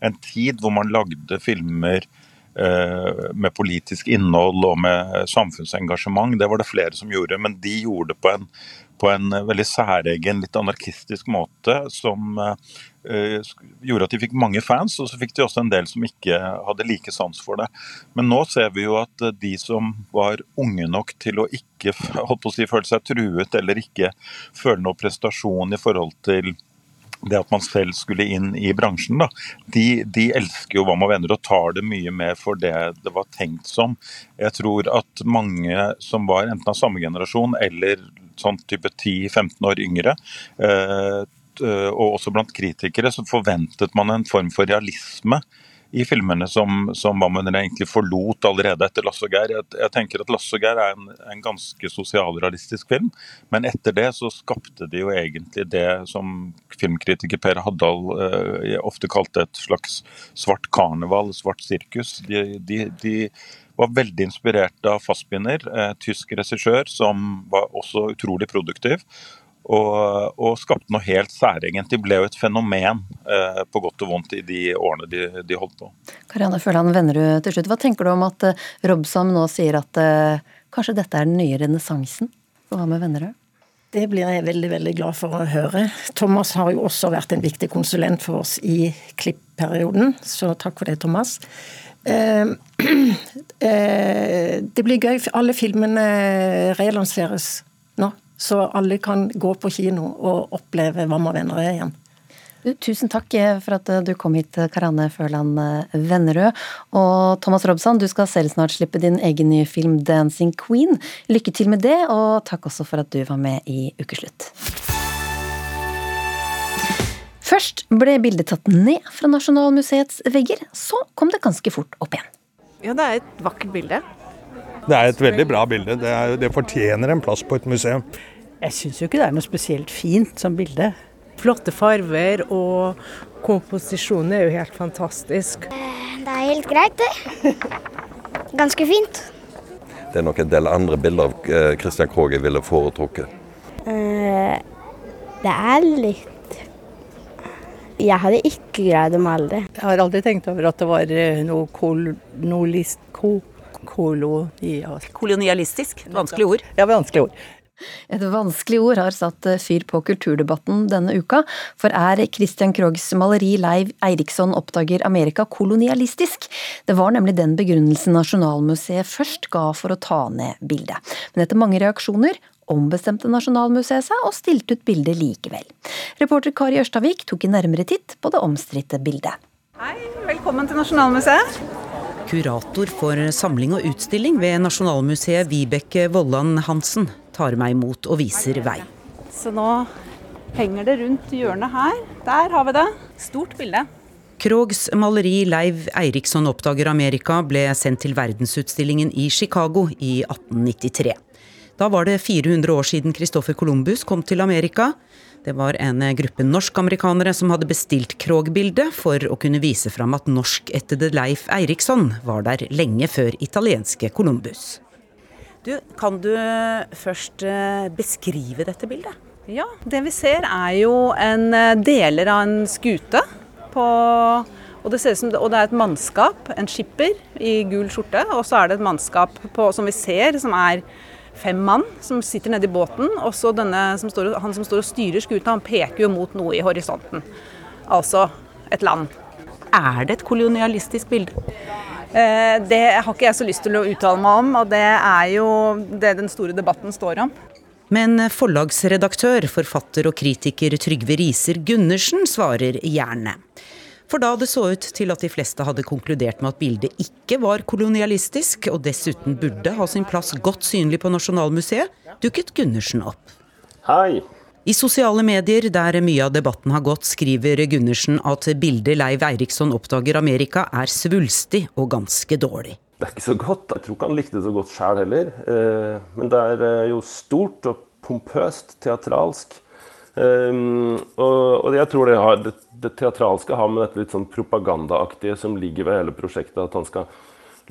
en tid hvor man lagde filmer med politisk innhold og med samfunnsengasjement. Det var det flere som gjorde, men de gjorde det på en, på en veldig særegen, litt anarkistisk måte som gjorde at de fikk mange fans, og så fikk de også en del som ikke hadde like sans for det. Men nå ser vi jo at de som var unge nok til å ikke holdt på å si, føle seg truet, eller ikke føle noe prestasjon i forhold til det at man selv skulle inn i bransjen, da, de, de elsker jo Hva med venner og tar det mye med for det det var tenkt som. Jeg tror at mange som var enten av samme generasjon eller sånn type 10-15 år yngre, eh, og også blant kritikere, så forventet man en form for realisme i filmene som, som Vammen egentlig forlot allerede etter Lasse og Geir. Jeg, jeg, tenker at Lasse og Geir er en, en ganske sosialrealistisk film, men etter det så skapte de jo egentlig det som filmkritiker Per Haddal eh, ofte kalte et slags svart karneval, svart sirkus. De, de, de var veldig inspirert av Fassbinder, eh, tysk regissør som var også utrolig produktiv. Og, og, skapte noe helt særegent. De ble jo et fenomen, eh, på godt og vondt, i de årene de, de holdt på. Karianne Føland Vennerud til slutt. Hva tenker du om at eh, Robsam nå sier at eh, kanskje dette er den nye renessansen Hva med Vennerød? Det blir jeg veldig veldig glad for å høre. Thomas har jo også vært en viktig konsulent for oss i klippperioden, så takk for det, Thomas. Eh, eh, det blir gøy. Alle filmene relanseres. Så alle kan gå på kino og oppleve Mamma venner igjen. Tusen takk for at du kom hit, Karane Førland Vennerød. Og Thomas Robson, du skal selv snart slippe din egen nye film 'Dancing Queen'. Lykke til med det, og takk også for at du var med i Ukeslutt. Først ble bildet tatt ned fra Nasjonalmuseets vegger, så kom det ganske fort opp igjen. Ja, det er et vakkert bilde. Det er et veldig bra bilde. Det, er, det fortjener en plass på et museum. Jeg syns jo ikke det er noe spesielt fint som bilde. Flotte farver og komposisjonen er jo helt fantastisk. Det er helt greit, det. Ganske fint. Det er nok en del andre bilder av Christian Krohge ville foretrukket. Uh, det er litt Jeg hadde ikke greid å male det. Jeg har aldri tenkt over at det var noe kolonist... Ko kolonial. Kolonialistisk? Vanskelig ord. Ja, vanskelig ord. Et vanskelig ord har satt fyr på kulturdebatten denne uka, for er Christian Krogs maleri Leiv Eiriksson oppdager Amerika kolonialistisk? Det var nemlig den begrunnelsen Nasjonalmuseet først ga for å ta ned bildet. Men etter mange reaksjoner ombestemte Nasjonalmuseet seg og stilte ut bildet likevel. Reporter Kari Ørstavik tok en nærmere titt på det omstridte bildet. Hei, velkommen til Nasjonalmuseet. Kurator for samling og utstilling ved Nasjonalmuseet Vibeke Vollan Hansen tar meg imot og viser vei. Så nå henger det rundt hjørnet her. Der har vi det. Stort bilde. Krogs maleri 'Leiv Eiriksson oppdager Amerika' ble sendt til verdensutstillingen i Chicago i 1893. Da var det 400 år siden Christoffer Columbus kom til Amerika. Det var en gruppe norsk-amerikanere som hadde bestilt Krog-bildet for å kunne vise fram at norskættede Leif Eiriksson var der lenge før italienske Columbus. Du, kan du først eh, beskrive dette bildet? Ja, det vi ser er jo en eh, deler av en skute. På, og, det ser ut som, og det er et mannskap, en skipper i gul skjorte. Og så er det et mannskap på, som vi ser, som er fem mann som sitter nede i båten. Og så han som står og styrer skuta, han peker jo mot noe i horisonten. Altså et land. Er det et kolonialistisk bilde? Eh, det har ikke jeg så lyst til å uttale meg om, og det er jo det den store debatten står om. Men forlagsredaktør, forfatter og kritiker Trygve Riser Gundersen svarer gjerne. For da det så ut til at de fleste hadde konkludert med at bildet ikke var kolonialistisk, og dessuten burde ha sin plass godt synlig på Nasjonalmuseet, dukket Gundersen opp. Hei, i sosiale medier, der mye av debatten har gått, skriver Gundersen at bildet Leiv Eiriksson oppdager Amerika er svulstig og ganske dårlig. Det er ikke så godt. Jeg tror ikke han likte det så godt sjøl heller. Eh, men det er eh, jo stort og pompøst, teatralsk. Um, og, jeg tror det, har, det, teatralske har med dette litt sånn propagandaaktige som ligger ved hele prosjektet, at han skal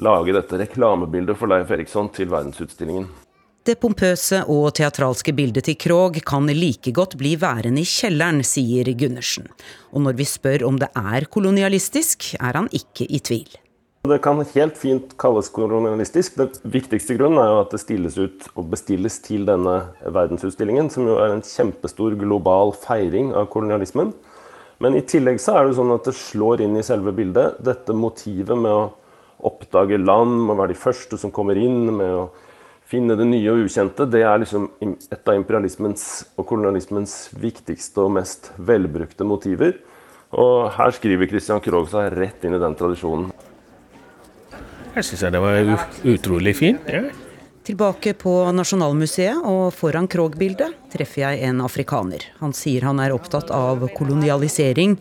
lage dette reklamebildet for Leif Eriksson til verdensutstillingen. Det pompøse og teatralske bildet til Krog kan like godt bli værende i kjelleren, sier Gundersen. Og når vi spør om det er kolonialistisk, er han ikke i tvil. Det kan helt fint kalles kolonialistisk. Den viktigste grunnen er jo at det stilles ut og bestilles til denne verdensutstillingen, som jo er en kjempestor global feiring av kolonialismen. Men i tillegg så er det sånn at det slår inn i selve bildet. Dette motivet med å oppdage land, med å være de første som kommer inn, med å finne det nye og ukjente, det er liksom et av imperialismens og kolonialismens viktigste og mest velbrukte motiver. Og her skriver Christian Krogh seg rett inn i den tradisjonen. Jeg syns det var utrolig fint. Ja. Tilbake på Nasjonalmuseet og foran Krog-bildet treffer jeg en afrikaner. Han sier han er opptatt av kolonialisering,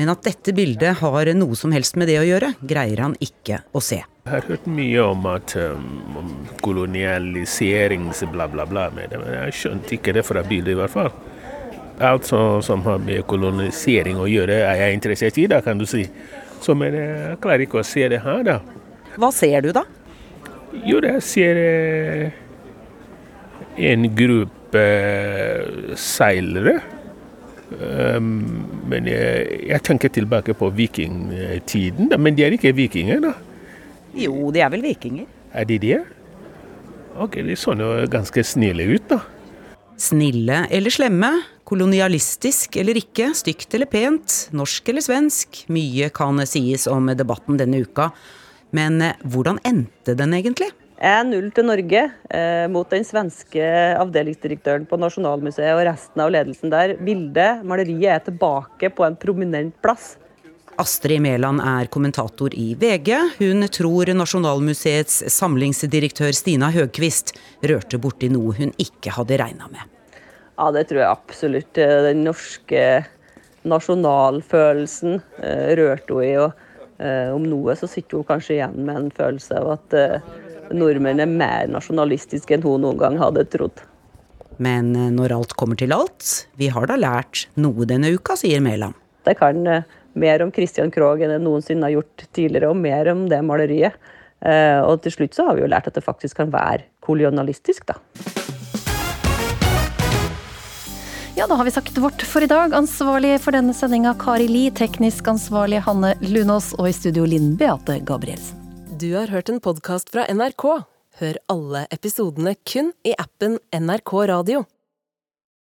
men at dette bildet har noe som helst med det å gjøre, greier han ikke å se. Jeg har hørt mye om at um, kolonialiserings bla, bla, bla med det, men jeg skjønte ikke det fra bildet i hvert fall. Alt som, som, har med kolonisering å gjøre, er jeg interessert i, da, kan du si. Så, men jeg klarer ikke å se det her, da. Hva ser du, da? Jo, jeg ser eh, en gruppe eh, seilere. Um, men jeg, jeg, tenker tilbake på vikingtiden, men de er ikke vikinger, da. Jo, de er vel vikinger. Er de det? Ok, de så nå ganske snille ut, da. Snille eller slemme, kolonialistisk eller ikke, stygt eller pent, norsk eller svensk. Mye kan sies om debatten denne uka. Men eh, hvordan endte den egentlig? 1-0 til Norge eh, mot den svenske avdelingsdirektøren på Nasjonalmuseet og resten av ledelsen der. Bildet, maleriet, er tilbake på en prominent plass. Astrid Mæland er kommentator i VG. Hun tror Nasjonalmuseets samlingsdirektør Stina Høgquist rørte borti noe hun ikke hadde regna med. Ja, det tror jeg absolutt. Den norske nasjonalfølelsen eh, rørte hun i. Og eh, om noe så sitter hun kanskje igjen med en følelse av at eh, nordmenn er mer nasjonalistiske enn hun noen gang hadde trodd. Men når alt kommer til alt, vi har da lært noe denne uka, sier Mæland. Det kan mer om Christian Krogh enn jeg noensinne har gjort tidligere, og mer om det maleriet. Eh, og til slutt så har vi jo lært at det faktisk kan være kolonialistisk, da. Ja, da har vi sagt vårt for i dag. Ansvarlig for denne sendinga Kari Li, teknisk ansvarlig Hanne Lunås og i studio Linn Beate Gabrielsen. Du har hørt en podkast fra NRK. Hør alle episodene kun i appen NRK Radio.